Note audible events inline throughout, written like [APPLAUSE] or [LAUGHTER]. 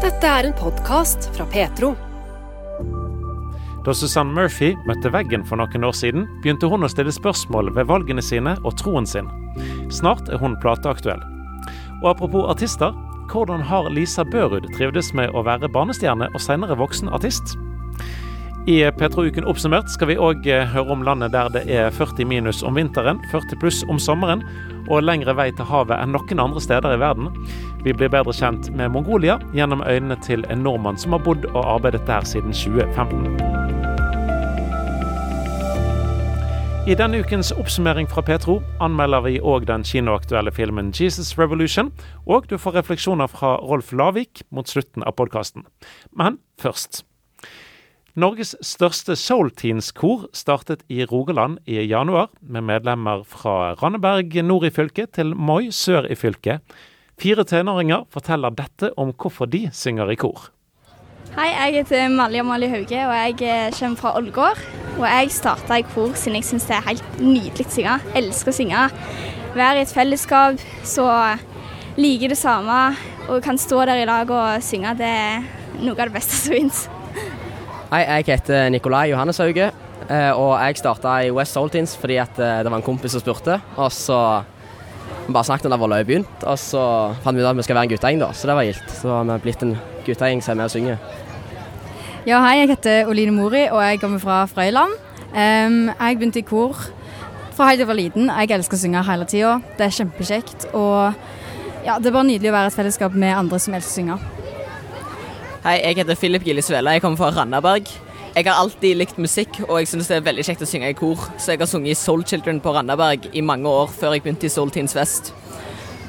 Dette er en podkast fra Petro. Da Susanne Murphy møtte veggen for noen år siden, begynte hun å stille spørsmål ved valgene sine og troen sin. Snart er hun plateaktuell. Og apropos artister, hvordan har Lisa Børud trivdes med å være barnestjerne og senere voksen artist? I Petro-uken oppsummert skal vi òg høre om landet der det er 40 minus om vinteren, 40 pluss om sommeren, og lengre vei til havet enn noen andre steder i verden. Vi blir bedre kjent med Mongolia gjennom øynene til en nordmann som har bodd og arbeidet der siden 2015. I denne ukens oppsummering fra Petro anmelder vi òg den kinoaktuelle filmen 'Jesus Revolution', og du får refleksjoner fra Rolf Lavik mot slutten av podkasten. Men først. Norges største soul-teens-kor startet i Rogaland i januar, med medlemmer fra Randeberg nord i fylket til Moi sør i fylket. Fire tenåringer forteller dette om hvorfor de synger i kor. Hei, jeg heter Malja Mali Hauge, og jeg eh, kommer fra Ålgård. Og jeg starta i kor siden jeg syns det er helt nydelig å synge. Jeg elsker å synge. Være i et fellesskap, så liker det samme og kan stå der i lag og synge. Det er noe av det beste som fins. Hei, jeg heter Nikolai Johannes Hauge, eh, og jeg starta i West Soul fordi at eh, det var en kompis som spurte. Og så bare snakket om det var løye begynt, og så fant vi ut at vi skal være en guttegjeng, da. Så det var gildt. Så vi har blitt en guttegjeng som er med og synger. Ja, hei, jeg heter Oline Mori, og jeg kommer fra Frøyland. Um, jeg begynte i kor fra helt jeg var liten. Jeg elsker å synge hele tida. Det er kjempekjekt. Og ja, det er bare nydelig å være et fellesskap med andre som elsker å synge. Hei, jeg heter Philip Gillisvela. Jeg kommer fra Randaberg. Jeg har alltid likt musikk, og jeg syns det er veldig kjekt å synge i kor. Så jeg har sunget i Soul Children på Randaberg i mange år før jeg begynte i Soul Teens Vest.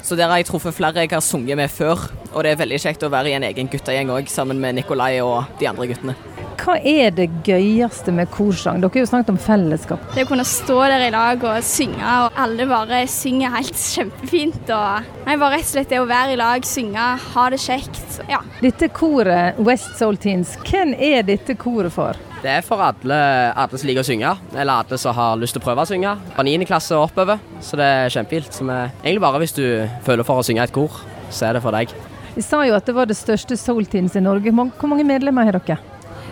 Så der har jeg truffet flere jeg har sunget med før, og det er veldig kjekt å være i en egen guttegjeng òg, sammen med Nikolai og de andre guttene. Hva er det gøyeste med korsang? Dere har jo snakket om fellesskap. Det å kunne stå der i lag og synge, og alle bare synger helt kjempefint. og nei, bare rett og slett det å være i lag, synge, ha det kjekt. ja. Dette koret, West Soul Teens, hvem er dette koret for? Det er for alle, alle som liker å synge, eller alle som har lyst til å prøve å synge. Fra 9. klasse og oppover, så det er kjempefint. Så egentlig bare hvis du føler for å synge et kor, så er det for deg. Vi sa jo at det var det største soulteams i Norge. Hvor mange medlemmer har dere?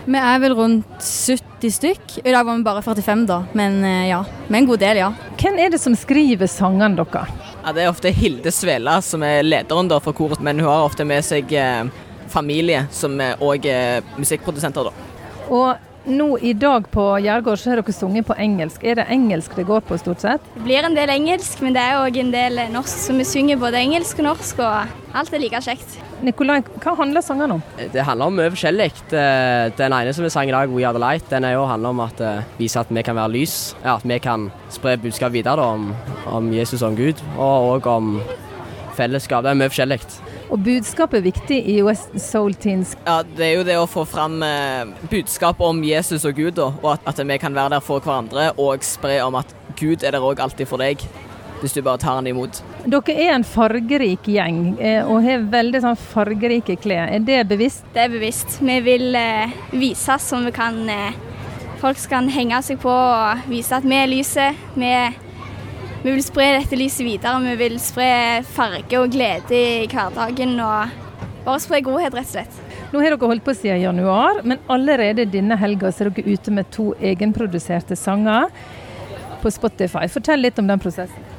Vi er vel rundt 70 stykk. I dag var vi bare 45, da. Men eh, ja, vi er en god del, ja. Hvem er det som skriver sangene deres? Ja, Det er ofte Hilde Svela som er lederen da for koret, men hun har ofte med seg eh, familie som òg er musikkprodusenter, da. Og nå i dag på Gjergård så har dere sunget på engelsk. Er det engelsk det går på stort sett? Det blir en del engelsk, men det er òg en del norsk. Så vi synger både engelsk og norsk, og alt er like kjekt. Nikolai, hva handler sangene om? Det handler om mye forskjellig. Den ene som vi sang i dag, 'We Are The Light', den er jo handler om at uh, vise at vi kan være lys. Ja, at vi kan spre budskap videre da, om, om Jesus og om Gud, og òg om fellesskap. Det er mye forskjellig. Og budskapet er viktig i West Soul Teens. Ja, Det er jo det å få fram budskapet budskap om Jesus og Gud, og at, at, vi kan være der for hverandre og spre om at Gud er der òg alltid for deg hvis du bare tar han imot. Dere er en fargerik gjeng eh, og har veldig sånn fargerike klær. Er det bevisst? Det er bevisst. Vi vil eh, vise som vi kan eh, Folk skal henge seg på og vise at vi er lyset. Vi, vi vil spre dette lyset videre. Vi vil spre farge og glede i hverdagen. Og bare spre godhet, rett og slett. Nå har dere holdt på siden januar, men allerede denne helga er dere ute med to egenproduserte sanger på Spotify. Fortell litt om den prosessen.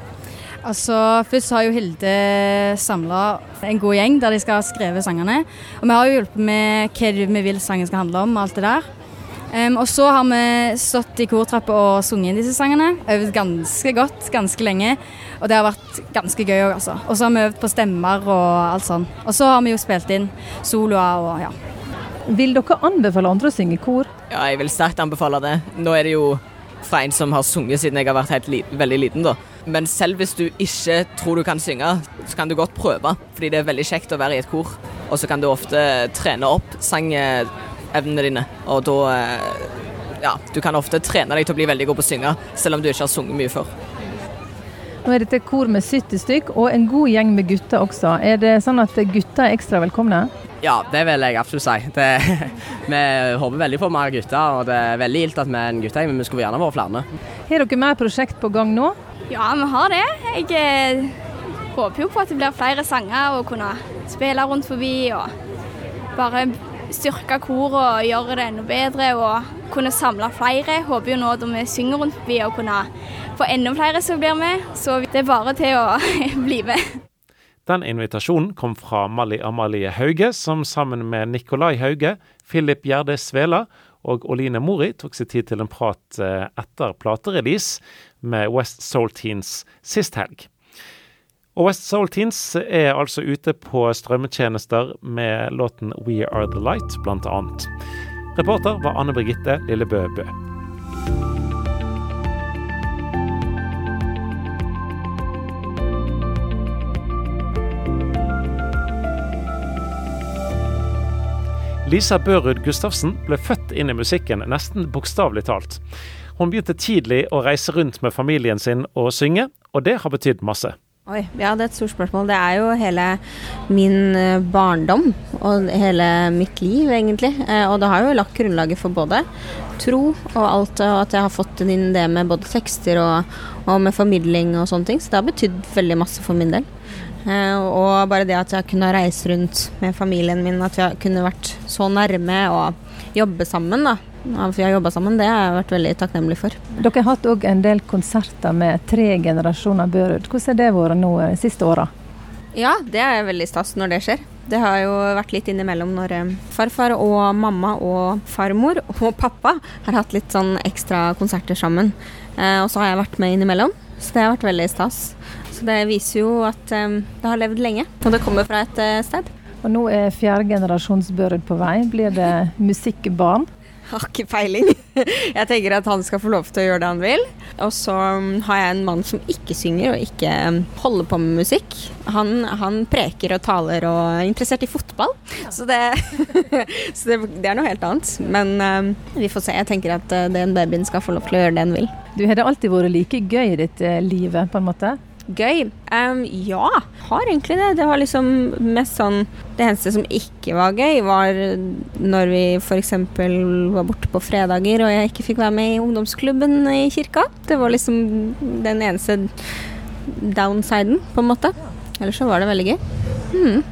Altså, Først har jo Hilde samla en god gjeng der de skal skrive sangene. Og vi har jo hjulpet med hva vi vil sangen skal handle om, og alt det der. Um, og så har vi stått i kortrappa og sunget disse sangene. Øvd ganske godt, ganske lenge. Og det har vært ganske gøy òg, altså. Og så har vi øvd på stemmer og alt sånn. Og så har vi jo spilt inn soloer og ja. Vil dere anbefale andre å synge kor? Ja, jeg vil sterkt anbefale det. Nå er det jo fra en som har sunget siden jeg har vært helt liten, veldig liten, da. Men selv hvis du ikke tror du kan synge, så kan du godt prøve. Fordi det er veldig kjekt å være i et kor. Og så kan du ofte trene opp sangevnene dine. Og da Ja, du kan ofte trene deg til å bli veldig god på å synge, selv om du ikke har sunget mye før. Nå er dette kor med 70 stykk, og en god gjeng med gutter også. Er det sånn at gutter er ekstra velkomne? Ja, det vil jeg absolutt si. Det, [LAUGHS] vi håper veldig på mer gutter, og det er veldig gildt at vi er en guttegjeng, men vi skulle gjerne vært flere. Har dere mer prosjekt på gang nå? Ja, vi har det. Jeg eh, håper jo på at det blir flere sanger og kunne spille rundt forbi. og bare styrke koret og gjøre det enda bedre og kunne samle flere. Håper jo nå da vi synger rundt forbi og kunne få enda flere som blir med. Så det er bare til å [LAUGHS] bli med. Den invitasjonen kom fra Mali Amalie Hauge, som sammen med Nikolai Hauge, Philip Gjerde Svela og Oline Mori tok seg tid til en prat eh, etter platerelease med West Soul Teens sist helg. Og West Soul Teens er altså ute på strømmetjenester med låten We Are The Light, blant annet. Reporter var Anne Birgitte Lillebø Bø. Lisa Børud Gustavsen ble født inn i musikken, nesten bokstavelig talt. Hun begynte tidlig å reise rundt med familien sin og synge, og det har betydd masse. Oi, ja det er et stort spørsmål. Det er jo hele min eh, barndom og hele mitt liv, egentlig. Eh, og det har jo lagt grunnlaget for både tro og alt, og at jeg har fått inn det med både tekster og, og med formidling og sånne ting. Så det har betydd veldig masse for min del. Eh, og bare det at jeg kunne reise rundt med familien min, at vi kunne vært så nærme og jobbe sammen, da. At vi har jobba sammen, det har jeg vært veldig takknemlig for. Dere har hatt òg en del konserter med tre generasjoner Børud. Hvordan har det vært nå de siste åra? Ja, det er veldig stas når det skjer. Det har jo vært litt innimellom når eh, farfar og mamma og farmor og [LAUGHS] pappa har hatt litt sånn ekstra konserter sammen. Eh, og så har jeg vært med innimellom, så det har vært veldig stas. Så det viser jo at det har levd lenge, og det kommer fra et sted. Og nå er fjerde generasjons Børud på vei. Blir det musikkbarn? Har ikke peiling. [LAUGHS] Jeg tenker at han skal få lov til å gjøre det han vil. Og så um, har jeg en mann som ikke synger og ikke um, holder på med musikk. Han, han preker og taler og er interessert i fotball. Så, det, [LAUGHS] så det, det, er noe helt annet. Men um, vi får se. Jeg tenker at uh, den babyen skal få lov til å gjøre det han vil. Du, Har det alltid vært like gøy i ditt liv, livet, på en måte? Gøy? Um, ja, har egentlig det. Det var liksom mest sånn Det eneste som ikke var gøy, var når vi f.eks. var borte på fredager og jeg ikke fikk være med i ungdomsklubben i kirka. Det var liksom den eneste downsiden, på en måte. Ellers så var det veldig gøy. Hmm.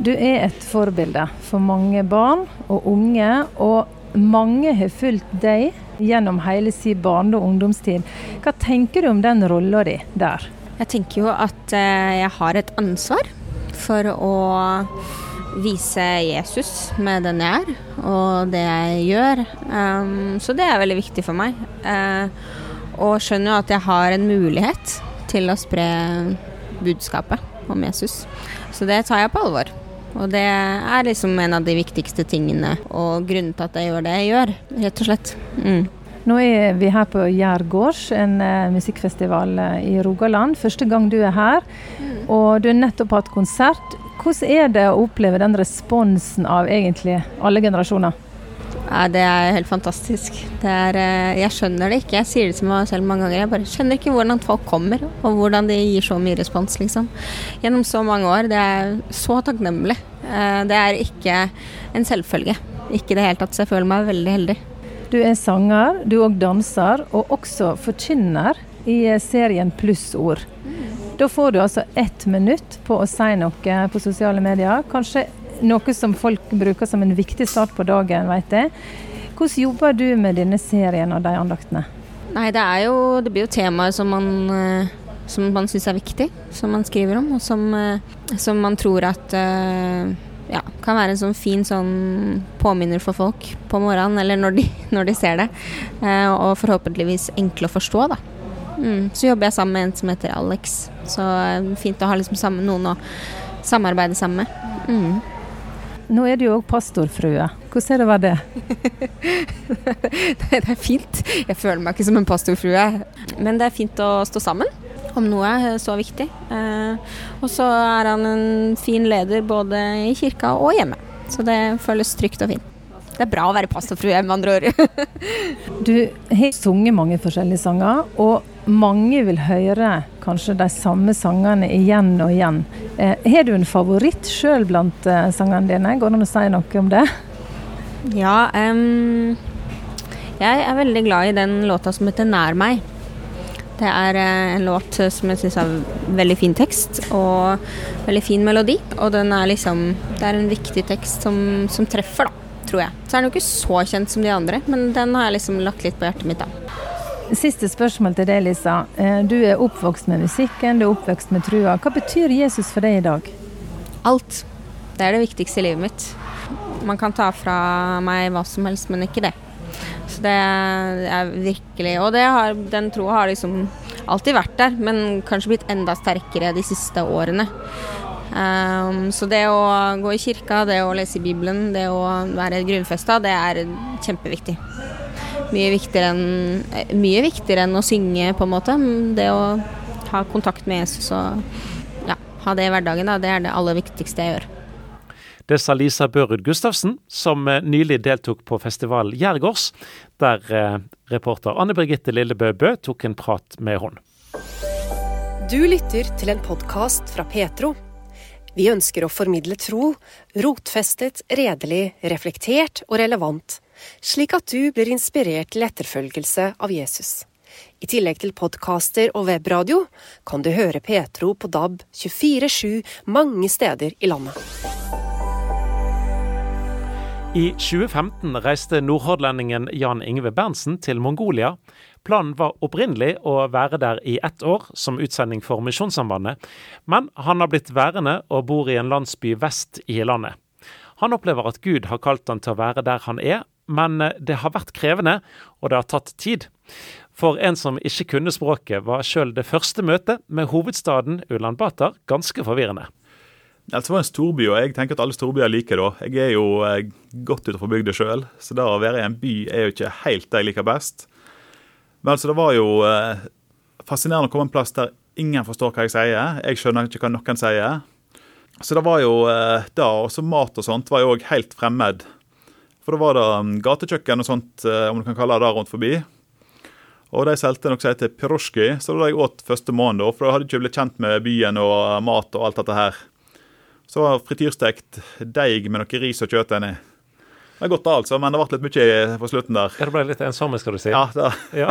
Du er et forbilde for mange barn og unge, og mange har fulgt deg gjennom hele sin barne- og ungdomstid. Hva tenker du om den rolla di der? Jeg tenker jo at eh, jeg har et ansvar for å vise Jesus med den jeg er, og det jeg gjør. Um, så det er veldig viktig for meg. Uh, og skjønner jo at jeg har en mulighet til å spre budskapet om Jesus. Så det tar jeg på alvor. Og det er liksom en av de viktigste tingene og grunnen til at jeg gjør det jeg gjør, rett og slett. Mm. Nå er vi her på Jærgårds, en uh, musikkfestival uh, i Rogaland. Første gang du er her. Mm. Og du har nettopp hatt konsert. Hvordan er det å oppleve den responsen av egentlig alle generasjoner? Ja, det er helt fantastisk. Er, uh, jeg skjønner det ikke. Jeg sier det til meg selv mange ganger. Jeg bare skjønner ikke hvordan folk kommer, og hvordan de gir så mye respons, liksom. Gjennom så mange år. Det er så takknemlig. det er ikke en selvfølge. Ikke i det hele tatt. Så jeg føler meg veldig heldig. Du er sanger, du òg danser, og også forkynner i serien Plussord. Da får du altså ett minutt på å si noe på sosiale medier. Kanskje noe som folk bruker som en viktig start på dagen, vet jeg. Hvordan jobber du med denne serien og de andaktene? Nei, det jo Det blir jo temaer som man eh, som man syns er viktig, som man skriver om, og som, eh, som man tror at uh, ja, kan være en sånn fin sånn påminner for folk på morgenen, eller når de, [LAUGHS] når de ser det. Eh, og forhåpentligvis enkle å forstå, da. Mm. Så jobber jeg sammen med en som heter Alex. Så eh, fint å ha liksom sammen, noen å samarbeide sammen med. Mm. Nå er du jo òg pastorfrue. Hvordan er det å være det? [LAUGHS] det er fint. Jeg føler meg ikke som en pastorfrue. Men det er fint å stå sammen om noe så viktig. Eh, og så er han en fin leder både i kirka og hjemme. Så det føles trygt og fint. Det er bra å være pastorfrue, med andre ord. [LAUGHS] du har sunget mange forskjellige sanger, og mange vil høre kanskje de samme sangene igjen og igjen. Eh, har du en favoritt sjøl blant eh, sangene dine? Går det an å si noe om det? Ja, um, jeg er veldig glad i den låta som heter 'Nær meg'. Det er eh, en låt som jeg syns har veldig fin tekst og veldig fin melodi. Og den er liksom Det er en viktig tekst som, som treffer, da, tror jeg. Så er den jo ikke så kjent som de andre, men den har jeg liksom lagt litt på hjertet mitt, da. Siste spørsmål til deg, Lisa. Eh, du er oppvokst med musikken, du er oppvokst med trua. Hva betyr Jesus for deg i dag? Alt. Det er det viktigste i livet mitt. Man kan ta fra meg hva som helst, men ikke det. Så det er virkelig Og har, den troa har liksom alltid vært der, men kanskje blitt enda sterkere de siste årene. Um, så det å gå i kirka, det å lese Bibelen, det å være grunnfesta, det er kjempeviktig. Mye viktigere, enn, mye viktigere enn å synge, på en måte. Det å ha kontakt med Jesus og ja, ha det i hverdagen, da, det er det aller viktigste jeg gjør. Det sa Lisa Børud Gustavsen, som eh, nylig deltok på festival Gjergårds, der eh, reporter Anne Birgitte Lillebø Bø tok en prat med henne. Du lytter til en podkast fra Petro. Vi ønsker å formidle tro, rotfestet, redelig, reflektert og relevant, slik at du blir inspirert til etterfølgelse av Jesus. I tillegg til podkaster og webradio kan du høre Petro på DAB 24-7 mange steder i landet. I 2015 reiste nordhordlendingen Jan Ingve Berntsen til Mongolia. Planen var opprinnelig å være der i ett år som utsending for Misjonssambandet, men han har blitt værende og bor i en landsby vest i landet. Han opplever at Gud har kalt han til å være der han er, men det har vært krevende, og det har tatt tid. For en som ikke kunne språket, var sjøl det første møtet med hovedstaden Ulan Batar ganske forvirrende. Altså, det var en storby, og jeg tenker at alle storbyer liker det. Jeg er jo eh, godt utenfor bygda sjøl, så det å være i en by er jo ikke helt det jeg liker best. Men altså, det var jo eh, fascinerende å komme en plass der ingen forstår hva jeg sier. Jeg skjønner ikke hva noen sier. Så det var jo eh, da, også mat og sånt var jo òg helt fremmed. For da var det um, gatekjøkken og sånt, eh, om du kan kalle det rundt forbi. Og de solgte noe som heter pirosjki, så det var jeg åt første måned, for da hadde jeg ikke blitt kjent med byen og mat og alt dette her. Så var frityrstekt deig med noe ris og kjøtt inni. Det er godt, altså, men det ble litt mye på slutten der. Ja, Det ble litt ensomme, skal du si. Ja, det. Ja.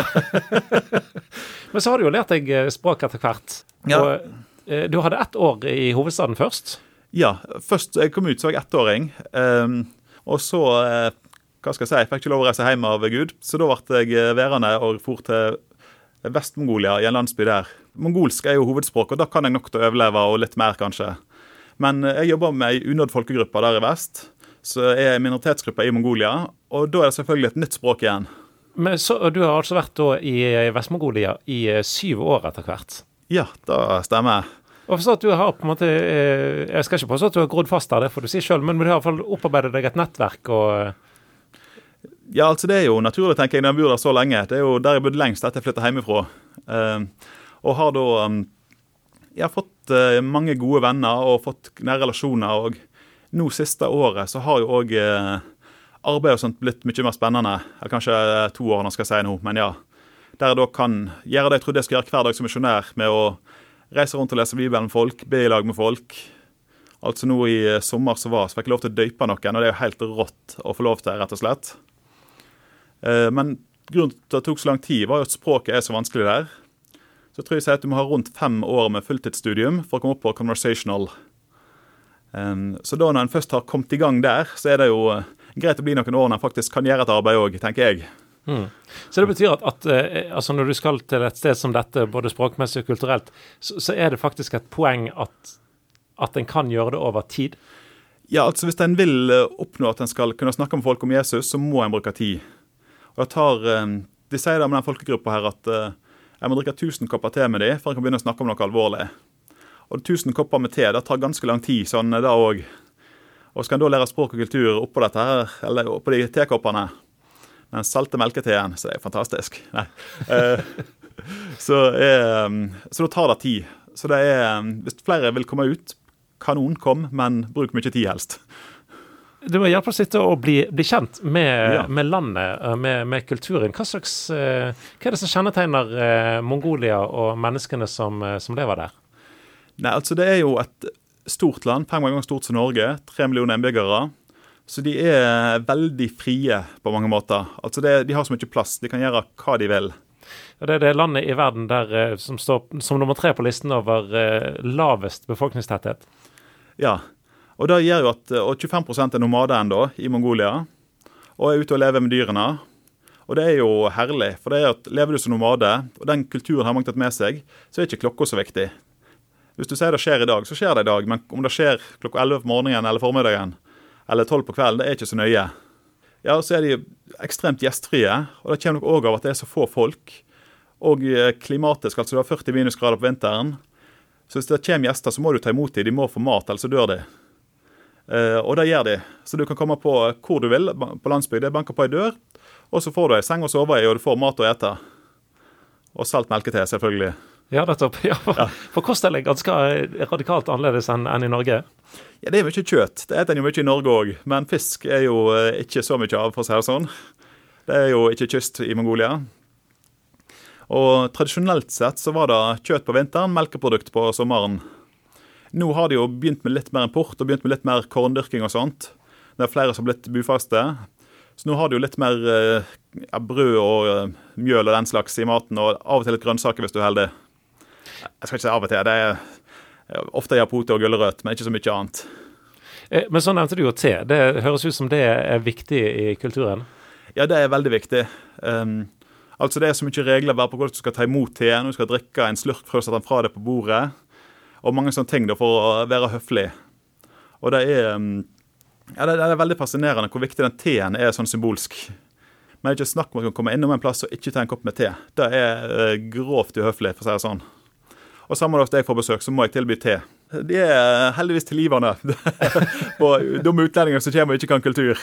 [LAUGHS] men så har du jo lært deg eh, språk etter hvert. Ja. Og eh, du hadde ett år i hovedstaden først. Ja. Først jeg kom ut, så var jeg ettåring. Um, og så uh, hva skal jeg si, jeg fikk ikke lov å reise hjem av Gud, så da ble jeg værende og for til Vest-Mongolia, i en landsby der. Mongolsk er jo hovedspråk, og da kan jeg nok til å overleve, og litt mer, kanskje. Men eh, jeg jobber med ei unådd folkegruppe der i vest. Så jeg er minoritetsgruppe i Mongolia, og da er det selvfølgelig et nytt språk igjen. Men så, Du har altså vært da i Vest-Mongolia i eh, syv år etter hvert? Ja, det stemmer. Og forstå at du har på en måte, eh, Jeg skal ikke påstå at du har grodd fast der, det får du si sjøl, men du har i hvert fall opparbeidet deg et nettverk og Ja, altså det er jo naturlig, tenker jeg, når jeg bor der så lenge. Det er jo der jeg bodde lengst etter jeg flytta hjemmefra. og har da jeg har fått uh, mange gode venner og fått nære relasjoner. og Nå siste året så har jo òg arbeidet og sånt blitt mye mer spennende. Eller kanskje uh, to år, skal jeg si nå, men ja. Der jeg da kan gjøre det jeg trodde jeg skulle gjøre hver dag som misjonær, med å reise rundt og lese Bibelen med folk, be i lag med folk. Altså nå i sommer så var, så fikk jeg lov til å døype noen, og det er jo helt rått å få lov til, rett og slett. Men grunnen til at det tok så lang tid, var jo at språket er så vanskelig der så tror jeg at du må ha rundt fem år med fulltidsstudium for å komme opp på conversational. Så da når en først har kommet i gang der, så er det jo uh, greit å bli noen år når en faktisk kan gjøre et arbeid òg, tenker jeg. Mm. Så det betyr at, at uh, altså når du skal til et sted som dette, både språkmessig og kulturelt, så, så er det faktisk et poeng at, at en kan gjøre det over tid? Ja, altså hvis en vil uh, oppnå at en skal kunne snakke med folk om Jesus, så må en bruke tid. Og jeg tar, De sier det med den folkegruppa her at jeg må drikke 1000 kopper te med dem før jeg kan begynne å snakke om noe alvorlig. Og 1000 kopper med te det tar ganske lang tid. sånn det òg. Og skal en da lære språk og kultur oppå dette her, eller oppå de tekoppene Den salte melketeen, så det er fantastisk. Nei. Eh, så, eh, så da tar det tid. Så det er Hvis flere vil komme ut, kanon, kom, men bruk mye tid helst. Det må hjelpe oss litt å bli, bli kjent med, ja. med landet, eh, med, med, kulturen. Hva, slags, eh, hva er det som kjennetegner eh, Mongolia og menneskene som, som lever der? Nei, altså Det er jo et stort land, fem ganger stort som Norge. Tre millioner innbyggere. Så de er veldig frie på mange måter. Altså det, De har så mye plass. De kan gjøre hva de vil. Ja, Det er det landet i verden der, som står som nummer tre på listen over eh, lavest befolkningstetthet. Ja, og det gjør jo at og 25% er nomader ennå i Mongolia, og er ute og lever med dyrene. Og det er jo herlig, for det er at lever du som nomade, og den kulturen har mange tatt med seg, så er ikke klokka så viktig. Hvis du sier det skjer i dag, så skjer det i dag, men om det skjer klokka 11 på morgenen eller formiddagen eller 12 på kvelden, det er ikke så nøye. Ja, så er de ekstremt gjestfrie, og det kommer nok òg av at det er så få folk. Og eh, klimatisk, altså det er 40 minusgrader på vinteren. Så hvis det kommer gjester, så må du ta imot dem. De må få mat, ellers så dør de. Uh, og det gjør de. Så du kan komme på hvor du vil på landsbygda, banke på ei dør, og så får du ei seng å sove i, og du får mat å ete. Og salt melkete, selvfølgelig. Ja, nettopp. [LAUGHS] Ja, for, ja. for kosthold er ganske radikalt annerledes enn, enn i Norge? Ja, Det er mye kjøtt. Det spiser en jo mye i Norge òg. Men fisk er jo eh, ikke så mye av, for å si det sånn. Det er jo ikke kyst i Mongolia. Og tradisjonelt sett så var det kjøtt på vinteren, melkeprodukt på sommeren. Nå har de jo begynt med litt mer import og begynt med litt mer korndyrking og sånt. Det er flere som har blitt bufaste. Så nå har de jo litt mer eh, ja, brød og uh, mjøl og den slags i maten, og av og til litt grønnsaker hvis du er heldig. Jeg skal ikke si av og til. det er Ofte japote og gulrøtt, men ikke så mye annet. Eh, men så nevnte du jo te. Det høres ut som det er viktig i kulturen? Ja, det er veldig viktig. Um, altså Det er så mye regler på hvordan du skal ta imot te, når du skal drikke en slurk før du setter den fra deg på bordet og mange sånne ting da, for å være høflig. Og det er, mm, ja, det er veldig fascinerende hvor viktig den teen er sånn symbolsk. Men det er ikke snakk om kan komme innom en plass og ikke ta en kopp med te. Det er uh, grovt uhøflig, for å si det sånn. Og samme dag som jeg får besøk, så må jeg tilby te. De er heldigvis tilgivende [LAUGHS] på dumme utlendinger som kommer og ikke kan kultur.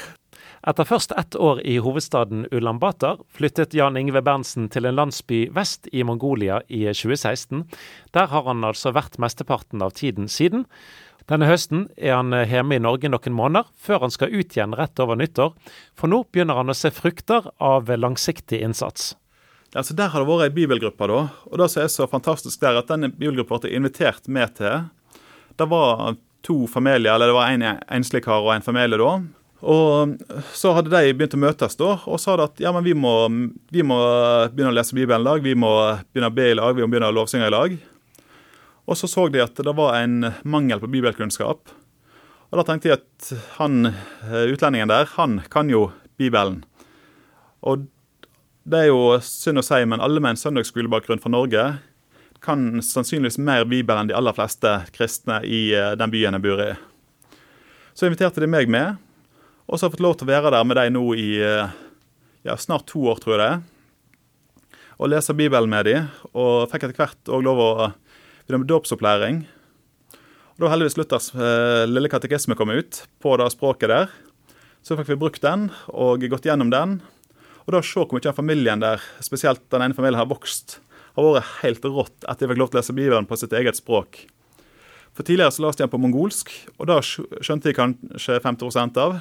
Etter først ett år i hovedstaden Ulan Batar flyttet Jan Ingve Berntsen til en landsby vest i Mongolia i 2016. Der har han altså vært mesteparten av tiden siden. Denne høsten er han hjemme i Norge noen måneder, før han skal ut igjen rett over nyttår. For nå begynner han å se frukter av langsiktig innsats. Altså Der har det vært ei bibelgruppe, da. Og det som er så fantastisk der, at denne bibelgruppa ble invitert med til. Det var to familier, eller det var en enslig kar og en familie da, og Så hadde de begynt å møtes da, og sa at ja, men vi må, vi må begynne å lese Bibelen i lag, vi må begynne å be i lag, vi må begynne å lovsynge i lag. Og så så de at det var en mangel på bibelkunnskap. Og da tenkte jeg at han eh, utlendingen der, han kan jo Bibelen. Og det er jo synd å si, men alle med en søndagsskolebakgrunn fra Norge kan sannsynligvis mer Bibelen enn de aller fleste kristne i eh, den byen jeg bor i. Så inviterte de meg med. Og så har jeg fått lov til å være der med deg nå i eh, ja, snart to år, tror jeg det er. Og lese Bibelen med dem. Og fikk etter hvert òg lov å begynne med dåpsopplæring. Da heldigvis Luthers eh, lille katekisme kom ut på det språket der. Så fikk vi brukt den og gått gjennom den. Og da se hvor mye den familien der, spesielt den ene familien, har vokst, har vært helt rått etter de fikk lov til å lese Bibelen på sitt eget språk. For Tidligere så leste de den på mongolsk, og da skjønte de kanskje 50% av.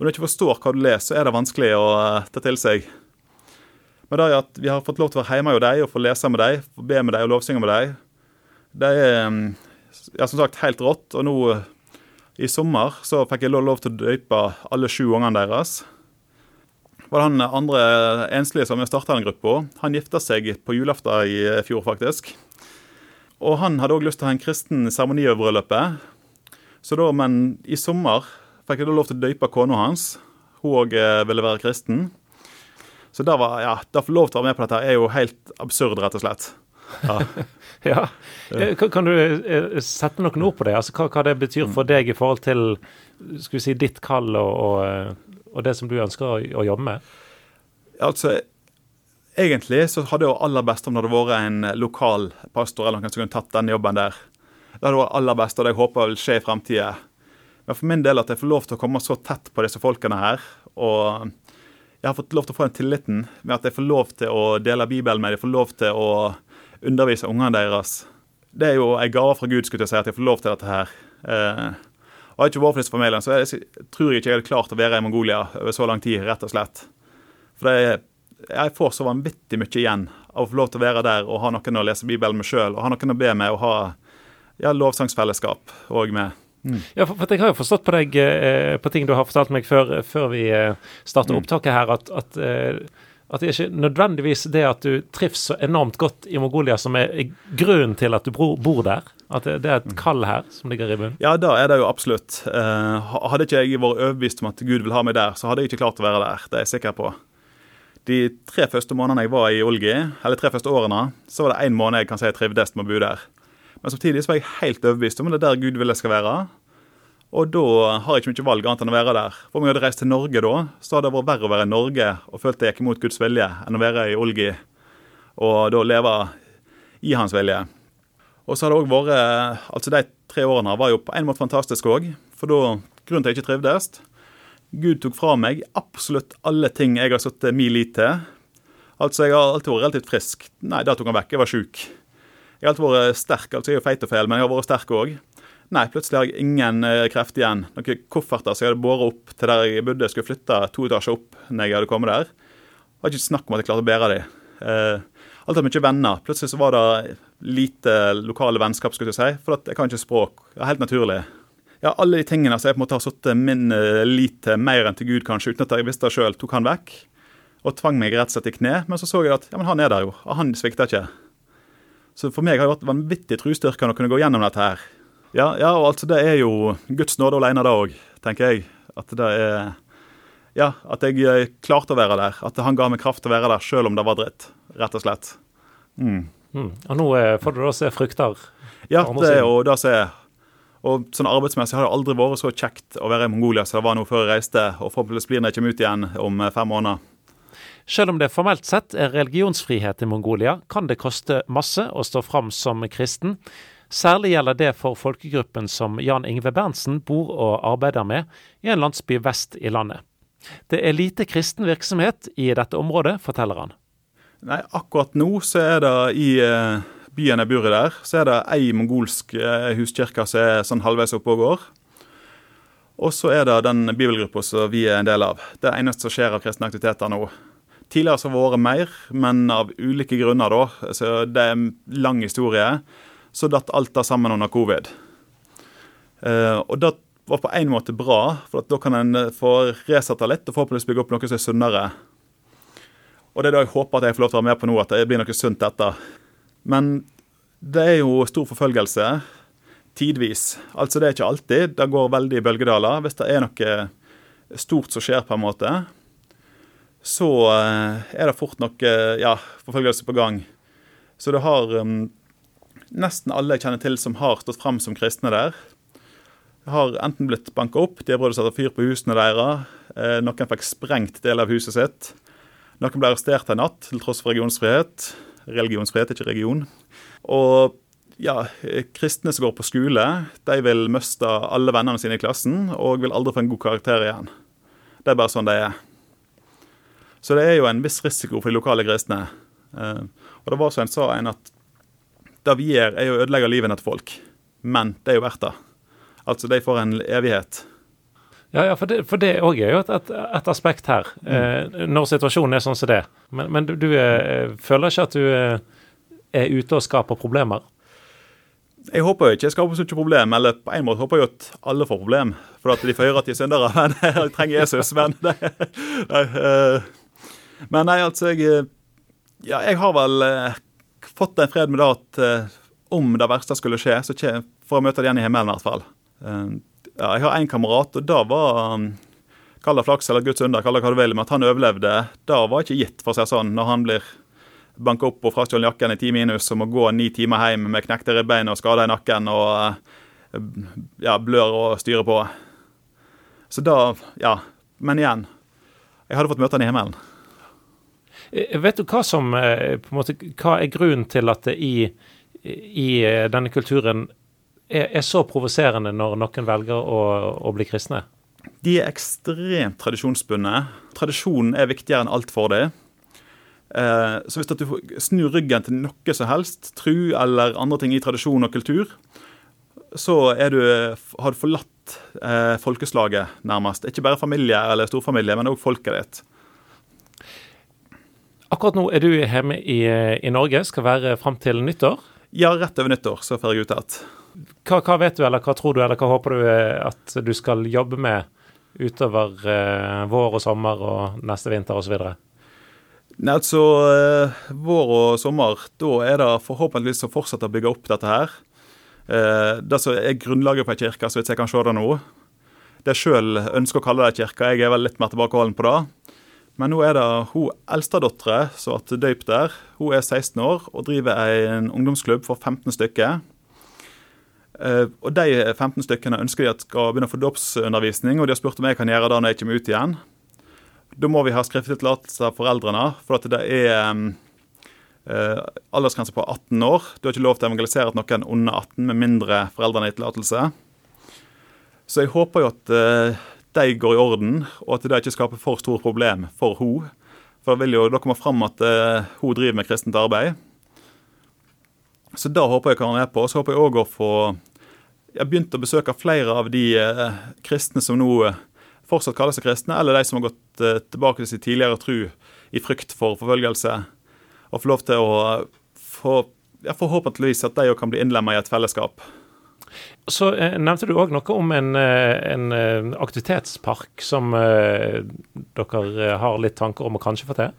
Og du ikke forstår hva du leser, så er det vanskelig å uh, ta til seg. Men det at vi har fått lov til å være hjemme hos deg og få lese med deg, få be med deg og lovsynge med deg, det er um, ja, som sagt helt rått. Og nå uh, i sommer så fikk jeg lov til å døype alle sju ungene deres. Var det han andre enslige som starta den gruppa. Han gifta seg på julaften i fjor, faktisk. Og han hadde òg lyst til å ha en kristen seremoni over bryllupet. Så da, men i sommer fikk jeg da lov til å døype kona hans. Hun òg eh, ville være kristen. Så da var, ja, få lov til å være med på dette er jo helt absurd, rett og slett. Ja. [LAUGHS] ja. Eh, kan du eh, sette noen ord på det? Altså, hva, hva, det betyr for deg i forhold til skal vi si, ditt kall og, og, og det som du ønsker å, å, jobbe med? Altså, Egentlig så hadde det aller best om det hadde vært en lokal pastor eller noen som kunne tatt den jobben der. Det hadde vært aller best, og det jeg håper vil skje i fremtida. Men for min del at jeg får lov til å komme så tett på disse folkene her. Og jeg har fått lov til å få den tilliten med at jeg får lov til å dele Bibelen med dem, får lov til å undervise ungene deres. Det er jo en gave fra Gud skulle jeg si, at jeg får lov til dette her. Eh, og har ikke vært for disse familiene, så jeg, tror jeg ikke jeg hadde klart å være i Mongolia over så lang tid, rett og slett. For det, jeg får så vanvittig mye igjen av å få lov til å være der og ha noen å lese Bibelen med sjøl, og ha noen å be med og ha ja, lovsangsfellesskap òg med. Mm. Ja, for, for, Jeg har jo forstått på deg eh, på ting du har fortalt meg før, før vi eh, starta mm. opptaket her, at, at eh, At det er ikke nødvendigvis det at du trives så enormt godt i Mongolia som er grunnen til at du bor der? At det, det er et kall her som ligger i bunnen? Ja, da er det jo absolutt. Eh, hadde ikke jeg vært overbevist om at Gud vil ha meg der, så hadde jeg ikke klart å være der. Det er jeg sikker på. De tre første månedene jeg var i Olgi, eller tre første årene, så var det én måned jeg kan si jeg trivdes med å bo der. Men samtidig så var jeg helt overbevist om det er der Gud vil jeg skal være. Og da har jeg ikke mye valg annet enn å være der. For om jeg hadde reist til Norge da, så hadde det vært verre å være i Norge og følt jeg gikk imot Guds vilje, enn å være i Olgi og da leve i hans vilje. Og så har det òg vært Altså, de tre årene var jo på en måte fantastisk òg. For da Grunnen til at jeg ikke trivdes Gud tok fra meg absolutt alle ting jeg har satt min lit til. Altså, jeg har alltid vært relativt frisk. Nei, da tok han vekk. Jeg var sjuk. Jeg har alltid vært sterk. Altså, jeg er jo feit og feil, men jeg har vært sterk òg. Nei, plutselig har jeg ingen eh, kreft igjen. Noen kofferter som jeg hadde båret opp til der jeg bodde, skulle flytte to etasjer opp når jeg hadde kommet der. Det var ikke snakk om at jeg klarte å bære dem. Eh, har mye venner. Plutselig så var det lite lokale vennskap, skulle jeg si. For jeg kan ikke språk. Det er helt naturlig. Ja, Alle de tingene som jeg på en måte har satt min eh, lit til mer enn til Gud, kanskje, uten at jeg visste det sjøl, tok han vekk. Og tvang meg rett og slett i kne. Men så så jeg at ja, men han er der jo, og han svikter ikke. Så for meg har det vært vanvittig trosstyrke å kunne gå gjennom dette her. Ja, ja, og altså det er jo Guds nåde alene da òg, tenker jeg. At det er Ja, at jeg eh, klarte å være der. At han ga meg kraft til å være der selv om det var dritt. Rett og slett. Mm. Mm. Og nå eh, får du da se frukter? Ja, det er jo det som er. Og sånn Arbeidsmessig har det aldri vært så kjekt å være i Mongolia som det var nå før jeg reiste. Og forhåpentligvis blir det ikke ut igjen om eh, fem måneder. Selv om det formelt sett er religionsfrihet i Mongolia, kan det koste masse å stå fram som kristen. Særlig gjelder det for folkegruppen som Jan Ingve Berntsen bor og arbeider med i en landsby vest i landet. Det er lite kristen virksomhet i dette området, forteller han. Nei, Akkurat nå så er det i eh, byen jeg bor i der, så er det ei mongolsk eh, huskirke som er sånn halvveis oppe og går. Og så er det den bibelgruppa som vi er en del av. Det eneste som skjer av kristne aktiviteter nå. Tidligere så har det vært mer, men av ulike grunner, da. Så det er en lang historie så datt alt det sammen under covid. Uh, og det var på en måte bra, for da kan en eh, få resette litt og forhåpentligvis bygge opp noe som er sunnere. Og det er det jeg håper at jeg får lov til å være med på nå, at det blir noe sunt etter. Men det er jo stor forfølgelse. Tidvis. Altså det er ikke alltid. Det går veldig i bølgedaler. Hvis det er noe stort som skjer, på en måte, så eh, er det fort noe ja, forfølgelse på gang. Så det har um, nesten alle jeg kjenner til som har stått fram som kristne der, har enten blitt banka opp, de har prøvd å sette fyr på husene deres, eh, noen fikk sprengt del av huset sitt. Noen ble arrestert en natt til tross for religionsfrihet. Religionsfrihet, ikke region. Og ja, kristne som går på skole, de vil miste alle vennene sine i klassen og vil aldri få en god karakter igjen. Det er bare sånn det er. Så det er jo en viss risiko for de lokale grisene. Eh, og det var så en sa en at det vi gjør, er å ødelegge livene til folk. Men det er jo verdt det. Altså, de får en evighet. Ja, ja, for det òg er jo et, et, et, aspekt her, mm. eh, når situasjonen er sånn som det. Men, men du, du eh, føler ikke at du eh, er ute og skaper problemer? Jeg håper jo ikke jeg skaper så mye problem, eller på en måte håper jeg at alle får problem. For at de får høre at de er syndere. [LAUGHS] Men jeg trenger Jesus. Men, [LAUGHS] det, nei, uh, men nei, altså jeg eh, Ja, jeg har vel eh, fått en fred med det at eh, om det verste skulle skje, så får jeg møte det igjen i himmelen i hvert fall. Eh, ja, jeg har én kamerat, og det var um, Kall det flaks eller Guds under, kall det hva du vil, men at han overlevde, det var ikke gitt, for å si sånn, når han blir banka opp og frastjålet jakken i ti minus og må gå ni timer hjem med knekte ribbein og skader i nakken og uh, ja, blør og styrer på. Så da Ja. Men igjen, jeg hadde fått møte han i himmelen. Eh, vet du hva som eh, på en måte, hva er grunnen til at det i, i eh, denne kulturen er, er så provoserende når noen velger å, å, bli kristne? De er ekstremt tradisjonsbundne. Tradisjonen er viktigere enn alt for dem. Så hvis du snur ryggen til noe som helst, tru eller andre ting i tradisjon og kultur, så du, har du forlatt folkeslaget, nærmest. Ikke bare familie eller storfamilie, men òg folket ditt. Akkurat nå er du hjemme i, i Norge, skal være fram til nyttår? Ja, rett over nyttår så får jeg ut igjen. Hva, hva, vet du, eller hva tror du, eller hva håper du at du skal jobbe med utover eh, vår og sommer og neste vinter osv.? Nei, altså eh, Vår og sommer, da er det forhåpentligvis å fortsette å bygge opp dette her. Eh, det som er grunnlaget for ei kirke, så vidt jeg kan se det nå. Det jeg sjøl ønsker å kalle det kirke, jeg er vel litt mer tilbakeholden på det. Men nå er det hun eldstedattera som ble døypt der. Hun er 16 år og driver en ungdomsklubb for 15 stykker. Eh, og De 15 stykkene ønsker de at skal begynne å få dåpsundervisning, og de har spurt om jeg kan gjøre det når jeg kommer ut igjen. Da må vi ha skriftlig tillatelse av foreldrene, for det er uh, aldersgrense på 18 år. Du har ikke lov til å evangelisere noen under 18 med mindre foreldrene har tillatelse. Så jeg håper jo at uh, de går i orden, og at det ikke skaper for store problem for hun. For det vil jo da komme fram at hun driver med kristent arbeid. Så da håper jeg kan være med på. Så håper jeg òg å få jeg har begynt å besøke flere av de eh, kristne som nå eh, fortsatt kaller seg kristne, eller de som har gått eh, tilbake til sin tidligere tro i frykt for forfølgelse, og få lov til å få ja, Forhåpentligvis at de òg kan bli innlemma i et fellesskap. Så eh, nevnte du òg noe om en, en aktivitetspark som eh, dere har litt tanker om å kanskje få til?